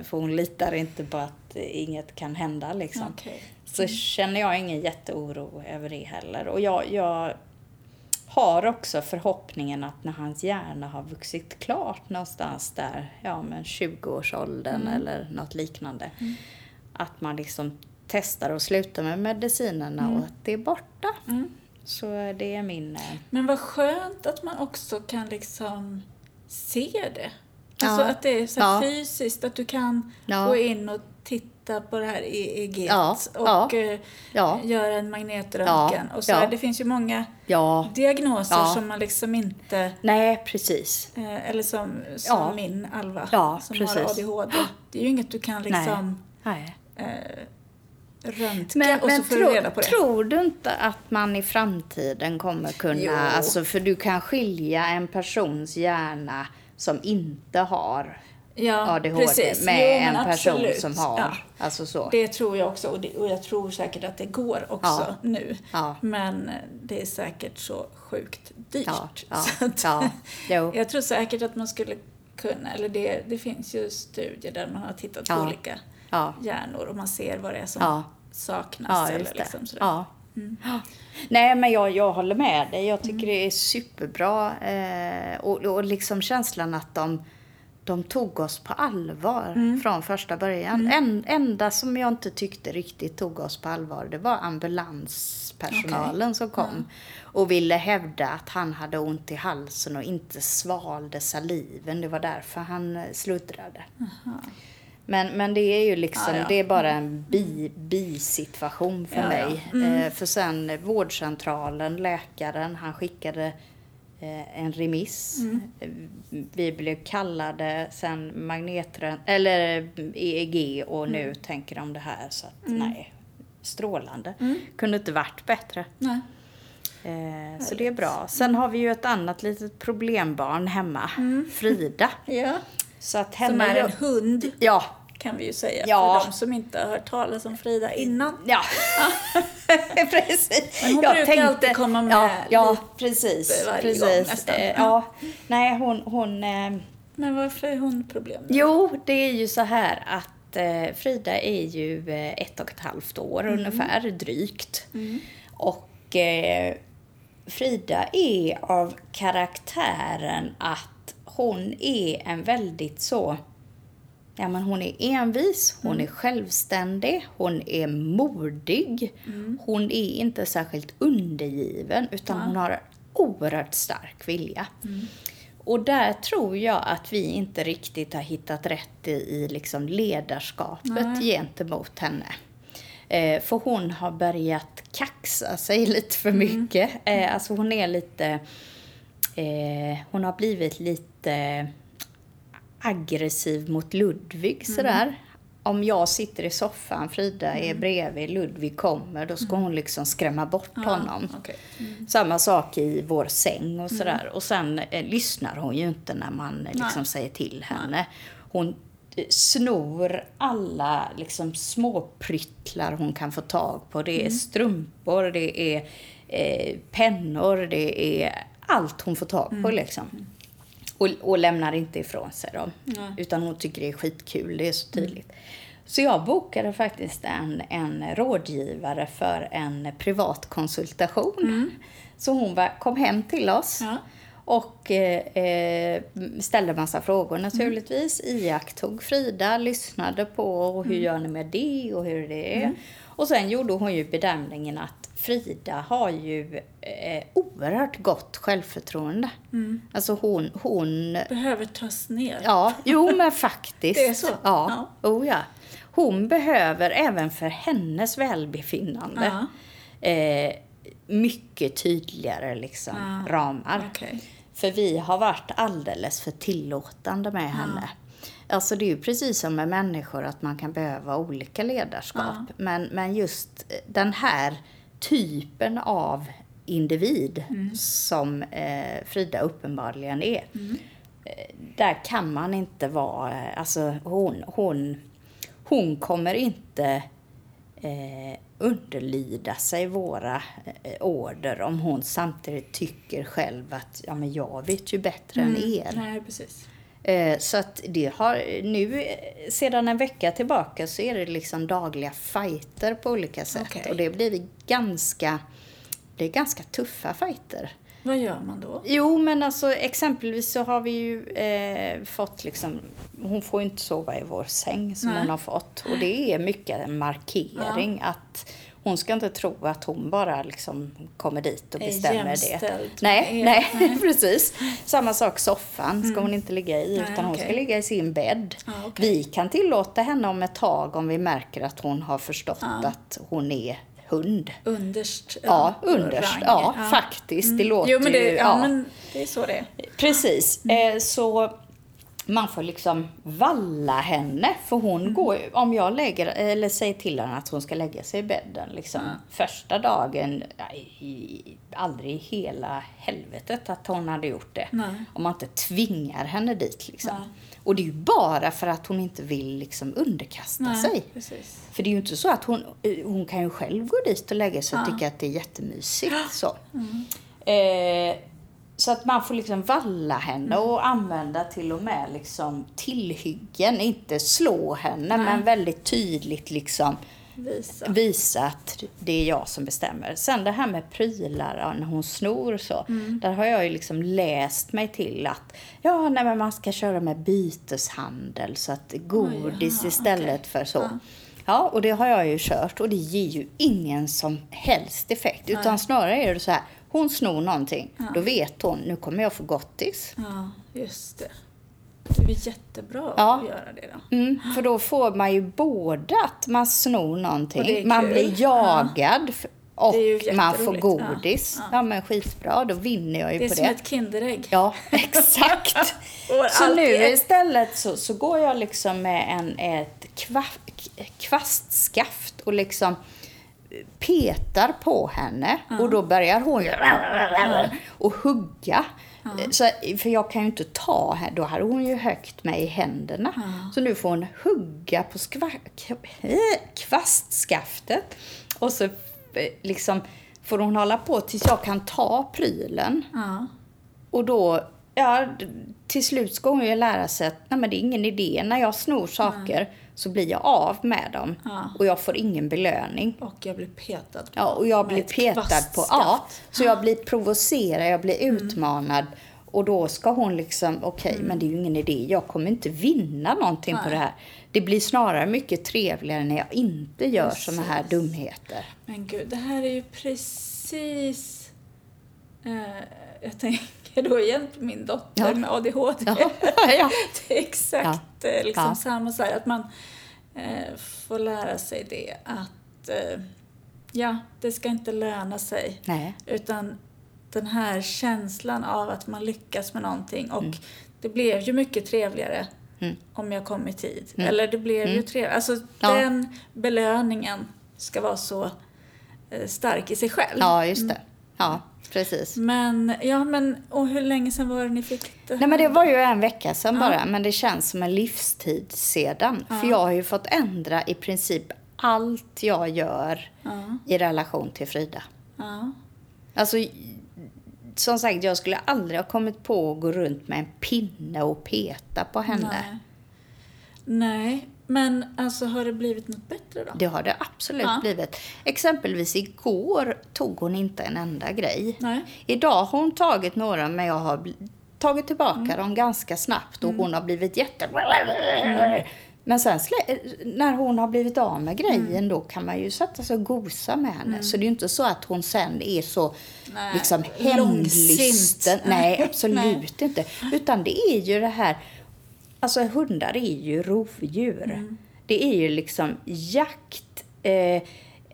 För hon litar inte på att inget kan hända liksom. Okej. Så känner jag ingen jätteoro över det heller. Och jag, jag har också förhoppningen att när hans hjärna har vuxit klart någonstans där, ja men 20-årsåldern eller något liknande. Att man liksom testar att sluta med medicinerna och att det är borta. Så det är min... eh, Men vad skönt att man också kan liksom se det. Alltså Ja. att det är så Ja. fysiskt, att du kan Ja. gå in och titta på det här EEG Ja. och Ja. eh, Ja. göra en magnetröntgen. Och så här, Det finns ju många diagnoser som man liksom inte nej precis. Eh, eller som, som min Alva som precis. har ADHD. Det är ju inget du kan liksom Nej. eh, röntga Men, och så får tro, du reda på det. tror du inte att man i framtiden kommer kunna, Jo. alltså för du kan skilja en persons hjärna som inte har ja, ADHD precis. med Jo, en person absolut. som har, Ja, alltså så. det tror jag också och, det, och jag tror säkert att det går också Ja. nu. Ja. Men eh, det är säkert så sjukt dyrt. *laughs* Så att. *laughs* Jag tror säkert att man skulle kunna, eller det, det finns ju studier där man har tittat på olika hjärnor och man ser vad det är som. Saknas. Ja, eller liksom sådär. ja. Ja. Nej, men jag, jag håller med dig. Jag tycker det är superbra. Eh, och, och liksom känslan att de, de tog oss på allvar från första början. En, enda som jag inte tyckte riktigt tog oss på allvar, det var ambulanspersonalen som kom. Och ville hävda att han hade ont i halsen och inte svalde saliven. Det var därför han eh, sluddrade. Men, men det är ju liksom, Ja, ja. det är bara en bi, bisituation för Ja, ja. mig. Eh, för sen vårdcentralen, läkaren, han skickade eh, en remiss. Mm. Vi blev kallade, sen magnetrön, eller EEG och Mm. nu tänker de det här. Så att nej, strålande. Kunde inte varit bättre. Nej. Eh, så det är bra. Sen har vi ju ett annat litet problembarn hemma, Frida. *laughs* Ja. Så att Mm. Som henne är en hund, Ja, kan vi ju säga. Ja. För de som inte har hört talas om Frida innan. Ja, *laughs* precis. Men hon brukar alltid komma med Ja, ja precis. varje precis. gång nästan. Eh, ja. Nej, hon... hon eh, Men varför är hon problem? jo, det är ju så här att eh, Frida är ju eh, ett och ett halvt år Mm. ungefär, drygt. Och eh, Frida är av karaktären att hon är en väldigt så Ja, men hon är envis, hon är självständig, hon är modig. Hon är inte särskilt undergiven utan hon har oerhört stark vilja. Och där tror jag att vi inte riktigt har hittat rätt i, i liksom ledarskapet gentemot henne. Eh, för hon har börjat kaxa sig *laughs* lite för mycket. Eh, alltså hon är lite... Eh, hon har blivit lite aggressiv mot Ludvig sådär. Om jag sitter i soffan, Frida är bredvid, Ludvig kommer, då ska hon liksom skrämma bort honom. okej. Samma sak i vår säng och sådär. Och sen eh, lyssnar hon ju inte när man eh, liksom säger till henne. Hon eh, snor alla liksom små pryttlar hon kan få tag på. Det är strumpor, det är eh, pennor, det är allt hon får tag på liksom. Och, och lämnar inte ifrån sig dem. Utan hon tycker det är skitkul, det är så tydligt. Så jag bokade faktiskt en, en rådgivare för en privat konsultation. Så hon var, kom hem till oss. Ja. Och eh, eh, ställde massa frågor naturligtvis. Iakttog Frida, lyssnade på och hur gör ni med det och hur det är. Och sen gjorde hon ju bedömningen att Frida har ju eh, oerhört gott självförtroende. Alltså hon, hon Behöver tas ner. Ja, jo men *laughs* faktiskt. Det är så? Ja. Oh, ja. Hon behöver även för hennes välbefinnande eh, mycket tydligare liksom, ramar. okej. För vi har varit alldeles för tillåtande med henne. Alltså det är ju precis som med människor att man kan behöva olika ledarskap. Ja. Men, men just den här typen av individ Mm. som eh, Frida uppenbarligen är. Mm. Eh, där kan man inte vara, eh, alltså hon, hon, hon kommer inte eh, underlyda sig våra eh, order om hon samtidigt tycker själv att ja, men jag vet ju bättre än er. Nej, precis. Eh, Så att det har nu, sedan en vecka tillbaka så är det liksom dagliga fighter på olika sätt. Okej. Och det blir ganska, det är ganska tuffa fighter. Vad gör man då? Jo, men alltså exempelvis så har vi ju eh, fått liksom, hon får ju inte sova i vår säng som Nej. hon har fått. Och det är mycket en markering att hon ska inte tro att hon bara liksom kommer dit och bestämmer det. Nej, er. nej, *laughs* *laughs* precis. Samma sak soffan ska hon inte ligga i, Nej, utan hon ska ligga i sin bädd. Ja, okej. Vi kan tillåta henne om ett tag om vi märker att hon har förstått Ja. att hon är hund. Underst? Ja, underst. rang. Ja, faktiskt. Det låter jo, men det, ju... ja, men det är så det är. Precis. Eh, så man får liksom valla henne. För hon går ju- om jag lägger, eller säger till henne att hon ska lägga sig i bädden liksom första dagen, nej, aldrig i hela helvetet att hon hade gjort det. Nej. Om man inte tvingar henne dit liksom. Nej. Och det är ju bara för att hon inte vill liksom underkasta sig. precis. För det är ju inte så att hon, eh, hon kan ju själv gå dit och lägga sig och Ja. tycka att det är jättemysigt. Så. Eh, så att man får liksom valla henne och använda till och med liksom tillhyggen. Inte slå henne, Nej. men väldigt tydligt liksom Visa. visa att det är jag som bestämmer. Sen det här med prylar, ja, när hon snor och så. Där har jag ju liksom läst mig till att ja, nej, men man ska köra med byteshandel så att godis jaha, istället okej. för så. Ja. Ja, och det har jag ju kört och det ger ju ingen som helst effekt. Utan Nej. snarare är det så här, hon snor någonting, då vet hon, nu kommer jag få gottis. Ja, just det. Det är jättebra Ja. att göra det då. Mm, för då får man ju både att man snor det någonting, är man blir jagad och Det är man får godis. Ja, Ja, ja. men skitbra, då vinner jag ju Det är på som det. ett Kinderägg. Ja, *laughs* exakt. *laughs* Så nu är- istället så, så går jag liksom med en, ett kva, kvastskaft och liksom petar på henne och då börjar hon och hugga. Så, för jag kan ju inte ta henne, då hade hon ju högt mig i händerna. Så nu får hon hugga på kvastskaftet och så eh, liksom får hon hålla på tills jag kan ta prylen. Ja. Och då, ja, till slut ska hon ju lära sig att nej, men det är ingen idé. När jag snor saker så blir jag av med dem. Ja. Och jag får ingen belöning. Och jag blir petad på Ja, och jag blir petad på... Ja, så jag blir provocerad, jag blir utmanad. Och då ska hon liksom, okej, men det är ju ingen idé. Jag kommer inte vinna någonting på Nej. det här. Det blir snarare mycket trevligare när jag inte gör såna här dumheter. Men gud, det här är ju precis... Eh, jag tänker då igen på min dotter Ja. med ADHD. Ja, *laughs* ja. *laughs* Det är exakt eh, liksom Ja. samma så här, att man eh, får lära sig det att eh, ja, det ska inte löna sig. Nej. Utan den här känslan av att man lyckas med någonting och Mm. det blev ju mycket trevligare om jag kom i tid. Eller det blev ju trevligare. Alltså Mm. Ja. den belöningen ska vara så eh, stark i sig själv. Ja, just det. Ja, precis. Men, ja men, och hur länge sedan var det ni fick det? Nej men det var ju en vecka sedan bara, men det känns som en livstid sedan. För jag har ju fått ändra i princip allt jag gör Ja, i relation till Frida. ja. Alltså, som sagt, jag skulle aldrig ha kommit på att gå runt med en pinne och peta på henne. Nej. Nej, men alltså har det blivit något bättre då? Det har det absolut Ja. blivit. Exempelvis igår tog hon inte en enda grej. Nej. Idag har hon tagit några, men jag har tagit tillbaka Mm. dem ganska snabbt och hon har blivit jätte... Men sen när hon har blivit av med grejen Mm. då kan man ju sätta sig och gosa med henne. Så det är ju inte så att hon sen är så Nej, liksom hämndlysten. *laughs* Nej, absolut Nej. inte. Utan det är ju det här, alltså hundar är ju rovdjur. Mm. Det är ju liksom jakt, eh,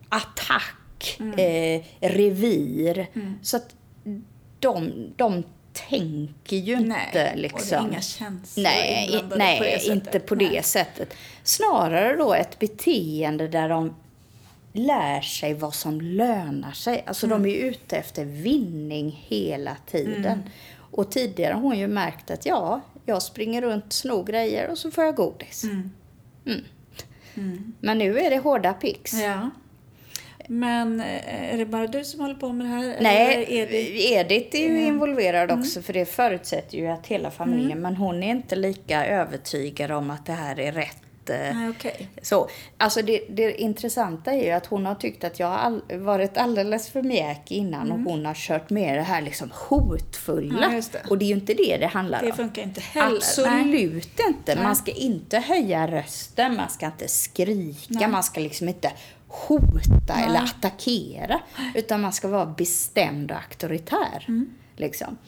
attack, Mm. eh, revir. Så att de, de tänker ju inte Nej, liksom. och det är inga känslor Nej, i- nej på det sättet. inte på Nej. det sättet. Snarare då ett beteende där de lär sig vad som lönar sig. Alltså Mm. de är ute efter vinning hela tiden. Och tidigare har hon ju märkt att ja, jag springer runt, snor grejer och så får jag godis. Mm. Men nu är det hårda pix. Ja. Men eh, är det bara du som håller på med det här? Nej, det... Edith är ju Mm. involverad också för det förutsätter ju att hela familjen, men hon är inte lika övertygad om att det här är rätt. Eh, Nej, okej. Så, alltså det, det intressanta är ju att hon har tyckt att jag har all, varit alldeles för mjäkig innan och hon har kört med det här liksom hotfulla. Mm. Ja, det. Och det är ju inte det det handlar Det om. funkar inte heller. Nej. Absolut inte. Nej. Man ska inte höja rösten, man ska inte skrika, Nej. man ska liksom inte hota eller attackera. Utan man ska vara bestämd och auktoritär. Mm. Liksom.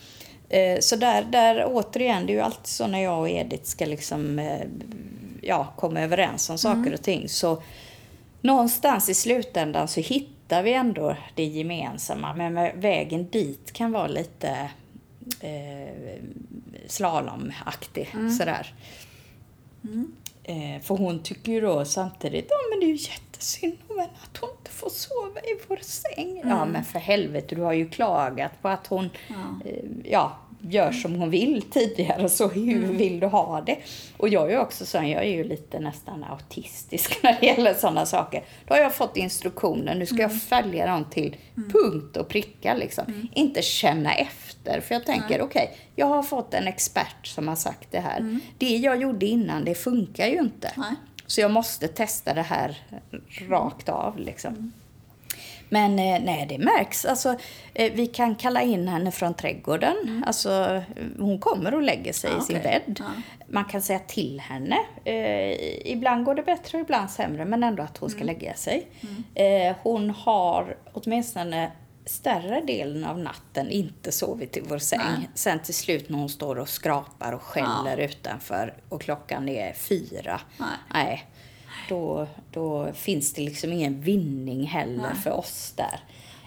Eh, Så där, där återigen, det är ju alltid så när jag och Edith ska liksom, eh, ja, komma överens om saker Mm. och ting. Så någonstans i slutändan så hittar vi ändå det gemensamma. Men vägen dit kan vara lite eh, slalomaktig. Sådär. Eh, för hon tycker ju då samtidigt, ja men det är ju jättesynd om henne att hon inte får sova i vår säng. Ja men för helvete, du har ju klagat på att hon Ja. eh, ja, gör som hon vill tidigare, så hur vill du ha det? Och jag är ju också sån, jag är ju lite nästan autistisk *laughs* när det gäller sådana saker. Då har jag fått instruktioner, nu ska jag följa dem till punkt och pricka liksom. Inte känna efter, för jag tänker okej, jag har fått en expert som har sagt det här. Det jag gjorde innan, det funkar ju inte. Nej. Så jag måste testa det här rakt av liksom. Men eh, nej, det märks. Alltså, eh, vi kan kalla in henne från trädgården. Alltså, hon kommer och lägger sig Ja, i sin okej. bädd. Ja. Man kan säga till henne. Eh, ibland går det bättre, ibland sämre, men ändå att hon ska lägga sig. Eh, hon har åtminstone större delen av natten inte sovit i vår säng. Nej. Sen till slut när hon står och skrapar och skäller utanför och klockan är fyra. Nej. Nej. Då, då finns det liksom ingen vinning heller Nej. för oss där.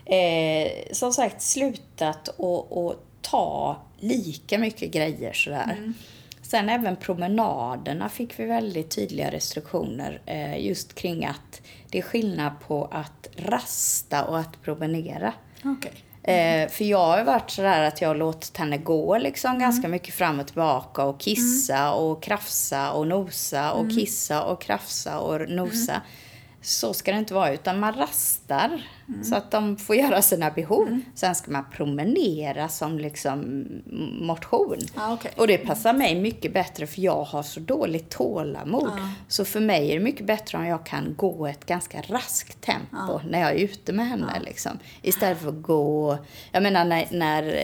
Eh, som sagt, slutat och, och ta lika mycket grejer sådär. Mm. Sen även promenaderna fick vi väldigt tydliga restriktioner eh, just kring att det är skillnad på att rasta och att promenera. Okej. Eh, för jag har varit sådär att jag har låtit henne gå liksom Mm. ganska mycket fram och tillbaka och kissa och krafsa och nosa och Mm. kissa och krafsa och nosa. Så ska det inte vara, utan man rastar Mm. så att de får göra sina behov. Sen ska man promenera som liksom motion. Ja, okej. Och det passar mig mycket bättre för jag har så dåligt tålamod. Ja. Så för mig är det mycket bättre om jag kan gå ett ganska raskt tempo när jag är ute med henne. Liksom. Istället för att gå... Jag menar när, när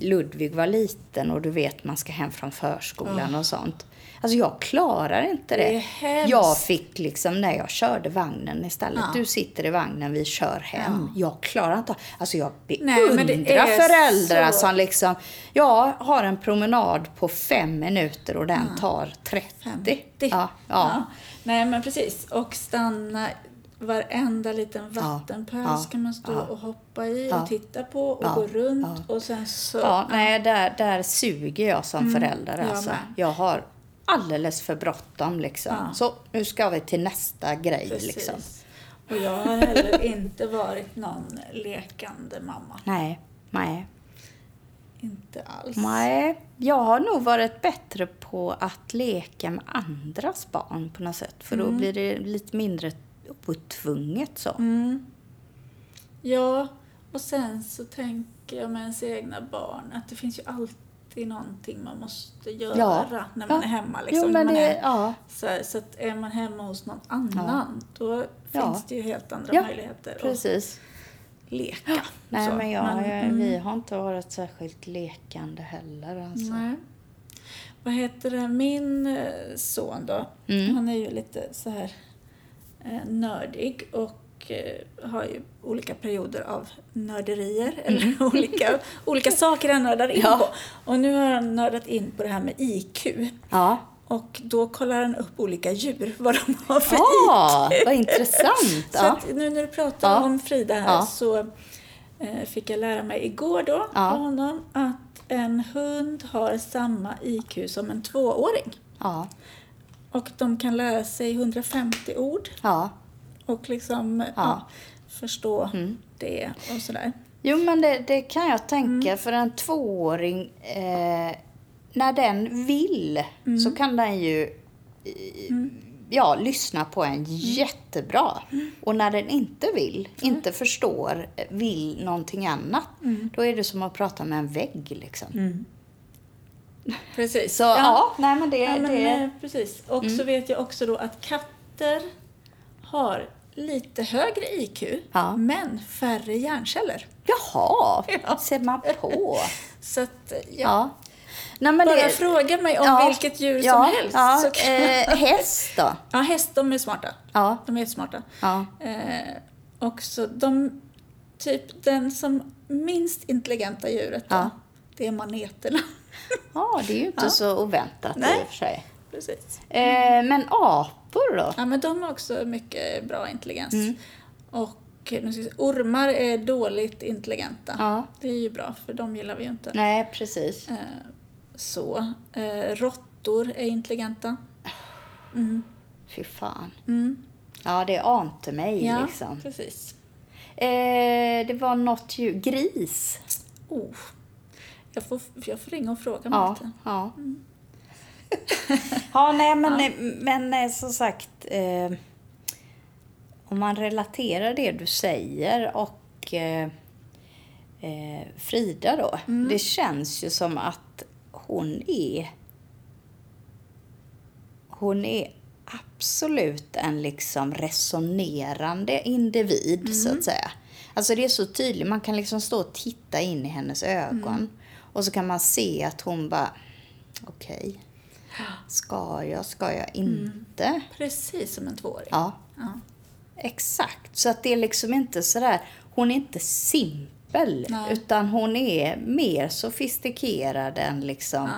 Ludvig var liten och du vet man ska hem från förskolan och sånt. Alltså jag klarar inte det. Det jag fick liksom när jag körde vagnen istället. Ja. Du sitter i vagnen, vi kör hem. Jag klarar inte. Alltså jag beundrar föräldrar så- som liksom, jag har en promenad på fem minuter och den tar 30. 50. Ja, ja. Nej, men precis. Och stanna varenda liten Ja, vattenpöl ja, ska man stå ja. och hoppa i Ja. och titta på och Ja, gå runt ja. och sen så... Ja, nej, där, där suger jag som förälder. jag Alltså. Jag har alldeles för bråttom. Liksom. Ja. Så nu ska vi till nästa grej. Precis. Liksom. Och jag har heller inte varit någon lekande mamma. Nej, nej, Inte alls. nej. Jag har nog varit bättre på att leka med andras barn på något sätt. För då blir det lite mindre otvunget så. Mm. Ja, och sen så tänker jag med ens egna barn att det finns ju alltid någonting man måste göra Ja. när man Ja. är hemma. Jo, Liksom, men när man det, är, ja. så, här, så att är man hemma hos någon annan, då finns det ju helt andra möjligheter Precis. att leka. Nej, Så, men, jag, jag, mm, vi har inte varit särskilt lekande heller. Alltså. Nej. Vad heter det, min eh, son då, Mm. han är ju lite så här eh, nördig och eh, har ju olika perioder av nörderier, eller *laughs* olika, olika *laughs* saker han nördar in Mm. Ja. på. Och nu har han nördat in på det här med IQ. Ja. Och då kollar han upp olika djur, vad de har för Ah, IQ. vad intressant. *laughs* Så att nu när du pratar Ja. om Frida här Ja. så eh, fick jag lära mig igår då Ja. av honom att en hund har samma IQ som en tvååring. Ja. Och de kan lära sig 150 ord Ja. Och liksom ja. förstå det och sådär. Jo, men det, det kan jag tänka. För en tvååring, eh, när den vill så kan den ju eh, ja, lyssna på en jättebra. Och när den inte vill, inte förstår, vill någonting annat, då är det som att prata med en vägg. Liksom. Precis. Så ja, nej men det... Ja, men, det eh, precis. Och så vet jag också då att katter har lite högre IQ, Ja. men färre hjärnceller. Jaha, Ja. ser man på. *laughs* Så att, ja. Ja. Nej, Bara det, fråga mig om ja, vilket djur ja, som helst. Ja, så kan... eh, häst då? *laughs* ja, häst, de är smarta. Ja. De är jättesmarta. Ja. Eh, också de, typ den som minst intelligenta djuret då, Ja. det är maneterna. ja, det är ju inte så oväntat Nej. i och för sig. Precis. Eh, men apor då? Ja, men de har också mycket bra intelligens. Mm. Och nu ska vi se, ormar är dåligt intelligenta. Ja. Det är ju bra, för de gillar vi ju inte. Nej, precis. Eh, så. Eh, råttor är intelligenta. Fy fan. Mm. Ja, det ante mig Ja, liksom. precis. Eh, det var något djur. Gris. Oh. Jag, får, jag får ringa och fråga Ja. Martin. Ja. *laughs* ja, nej men, men eh, som sagt. Eh, om man relaterar det du säger och eh, eh, Frida då. Det känns ju som att hon är hon är absolut en liksom resonerande individ, så att säga. Alltså det är så tydligt, man kan liksom stå och titta in i hennes ögon. Och så kan man se att hon bara, okej, ska jag, ska jag inte? Precis som en tvååring. Ja, Ja. exakt. Så att det är liksom inte sådär, hon är inte simpel, Nej. utan hon är mer sofistikerad än liksom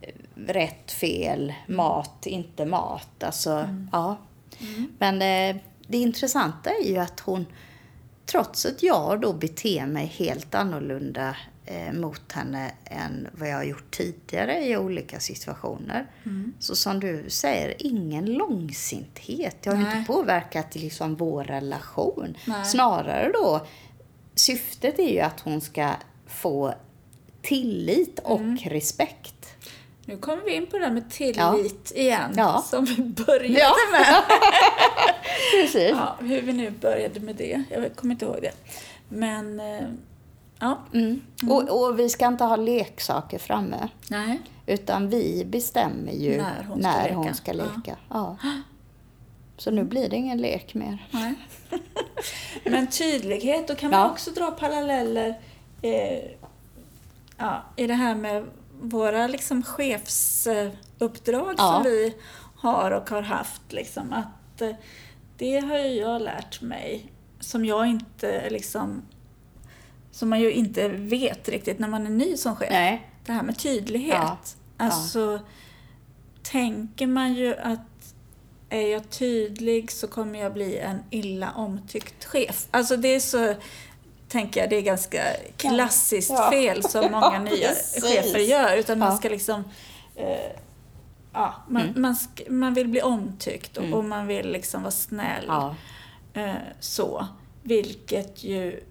Ja. rätt, fel, mat, inte mat. Alltså, Mm. ja. Men eh, det intressanta är ju att hon, trots att jag då beter mig helt annorlunda eh, mot henne än vad jag har gjort tidigare i olika situationer. Mm. Så som du säger, ingen långsinthet. Det har ju Nej. inte påverkat liksom vår relation. Nej. Snarare då, syftet är ju att hon ska få tillit och Mm. respekt. Nu kommer vi in på det där med tillit igen, Ja. som vi började Ja. med. *laughs* Precis. Ja, hur vi nu började med det, jag kommer inte ihåg det. Men, eh, ja. Mm. Och, och vi ska inte ha leksaker framme. Nej. Utan vi bestämmer ju När hon ska när leka. hon ska Ja. leka. Ja. *gasps* Så nu blir det ingen lek mer. Nej. *laughs* Men tydlighet, då kan man Ja. också dra paralleller eh, ja, i det här med våra liksom, chefsuppdrag Ja. som vi har och har haft. Liksom, att, eh, det har ju jag lärt mig, som jag inte liksom som man ju inte vet riktigt när man är ny som chef. Nej. Det här med tydlighet. Ja. Alltså, tänker man ju att är jag tydlig så kommer jag bli en illa omtyckt chef. Alltså det är så, tänker jag, det är ganska klassiskt Ja. fel som *laughs* många nya chefer gör. Utan man Ja. ska liksom, eh, ja, man, Mm. man, man vill bli omtyckt och, och man vill liksom vara snäll. Ja. Eh, så, vilket ju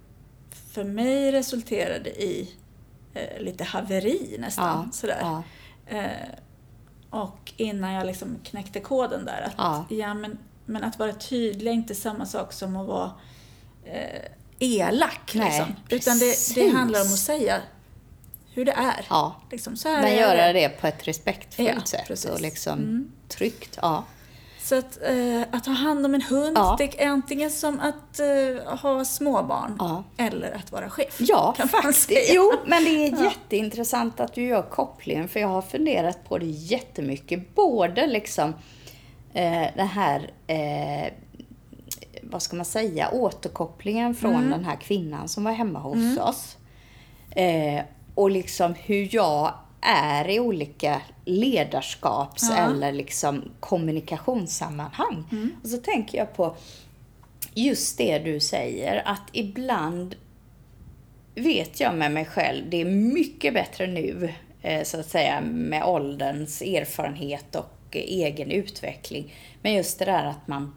för mig resulterade i eh, lite haveri nästan. Ja. Sådär. Ja. Eh, och innan jag liksom knäckte koden där att, Ja. ja. men, men att vara tydlig är inte samma sak som att vara eh, elak. Nej, liksom. Utan det, det handlar om att säga hur det är. ja. Liksom, så här Men göra det på ett respektfullt Ja, sätt precis. och liksom Mm. tryggt. Ja. Så att, eh, att ha hand om en hund, Ja. det är antingen som att eh, ha småbarn Ja. eller att vara chef. Ja, kan säga. Jo, men det är jätteintressant att du gör kopplingen för jag har funderat på det jättemycket. Både liksom eh, den här, eh, vad ska man säga, återkopplingen från Mm. den här kvinnan som var hemma hos oss. Eh, och liksom hur jag är i olika ledarskaps Ja. eller liksom kommunikationssammanhang. Mm. Och så tänker jag på just det du säger, att ibland vet jag med mig själv, det är mycket bättre nu, eh, så att säga, med ålderns erfarenhet och egen utveckling. Men just det där att man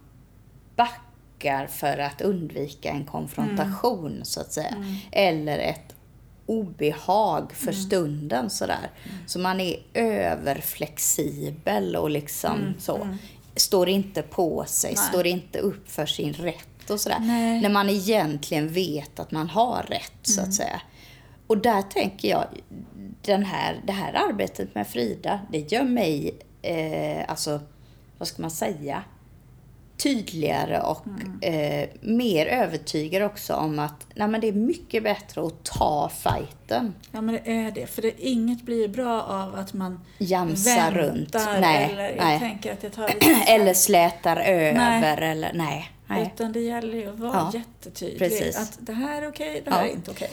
backar för att undvika en konfrontation, så att säga. Eller ett obehag för stunden sådär. Så man är överflexibel och liksom så. Står inte på sig, Nej. står inte upp för sin rätt och sådär. Nej. När man egentligen vet att man har rätt, så att säga. Och där tänker jag, den här, det här arbetet med Frida, det gör mig, eh, alltså, vad ska man säga, tydligare och eh, mer övertygad också om att nej, men det är mycket bättre att ta fighten. Ja, men det är det. För det, inget blir bra av att man Jamsa väntar runt. Nej, eller jag nej. tänker att det tar *clears throat* Eller slätar över Nej. eller nej. nej. Utan det gäller ju att vara Ja, jättetydlig. precis. Att det här är okej, det här Ja. är inte okej.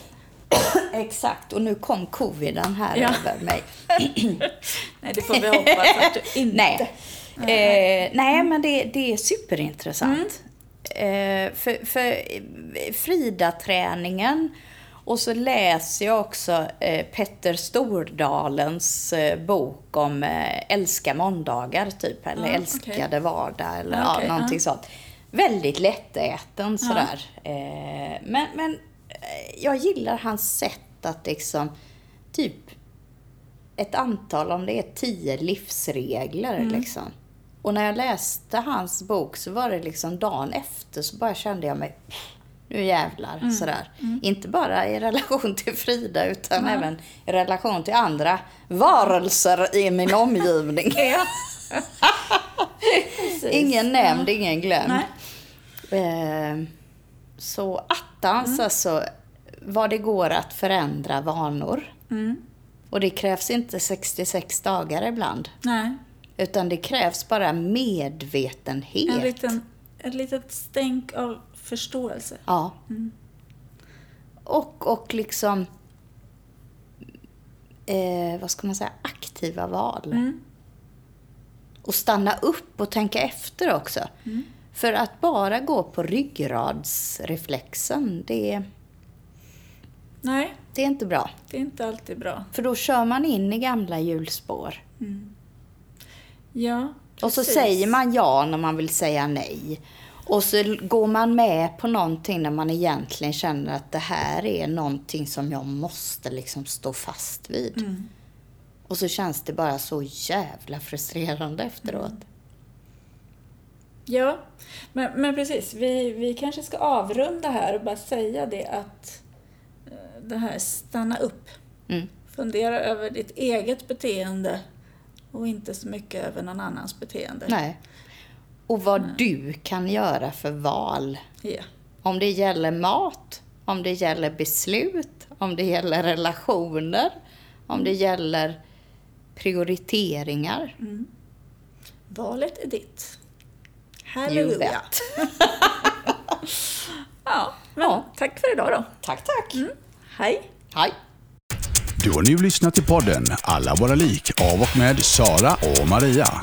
*clears throat* Exakt, och nu kom coviden här Ja. över mig. *clears throat* Nej, det får vi hoppas att du inte... Nej. Eh, nej, men det, det är superintressant. Eh, för, för Frida-träningen och så läser jag också eh, Petter Stordalens eh, bok om eh, älska måndagar, typ. Eller Ja, älskade okej. vardag, eller okej, ja, någonting ja. sånt. Väldigt lättäten sådär. Eh, men men eh, jag gillar hans sätt att liksom, typ ett antal, om det är tio livsregler Mm. liksom. Och när jag läste hans bok så var det liksom dagen efter så bara kände jag mig, nu jävlar, Mm. sådär. Inte bara i relation till Frida utan även i relation till andra varelser i min omgivning. *laughs* *laughs* Ingen nämnd, ingen glömd. Eh, så attans alltså, vad det går att förändra vanor. Mm. Och det krävs inte 66 dagar ibland. Nej. Utan det krävs bara medvetenhet. En liten, ett litet stänk av förståelse. Ja. Och, och liksom, eh, vad ska man säga, aktiva val. Mm. Och stanna upp och tänka efter också. Mm. För att bara gå på ryggradsreflexen, det, Nej, det är inte bra. det är inte alltid bra. För då kör man in i gamla hjulspår. Ja, Och så säger man ja när man vill säga nej. Och så går man med på någonting när man egentligen känner att det här är någonting som jag måste liksom stå fast vid. Mm. Och så känns det bara så jävla frustrerande efteråt. Ja, men, men precis. Vi, vi kanske ska avrunda här och bara säga det att eh, det här stanna upp. Mm. Fundera över ditt eget beteende och inte så mycket över någon annans beteende. Nej. Och vad du kan göra för val. Ja. Om det gäller mat, om det gäller beslut, om det gäller relationer, om det gäller prioriteringar. Valet är ditt. Halleluja. *laughs* Ja, men Ja. tack för idag då. Tack, tack. Hej! Hej. Du har nu lyssnat till podden Alla våra lik av och med Sara och Maria.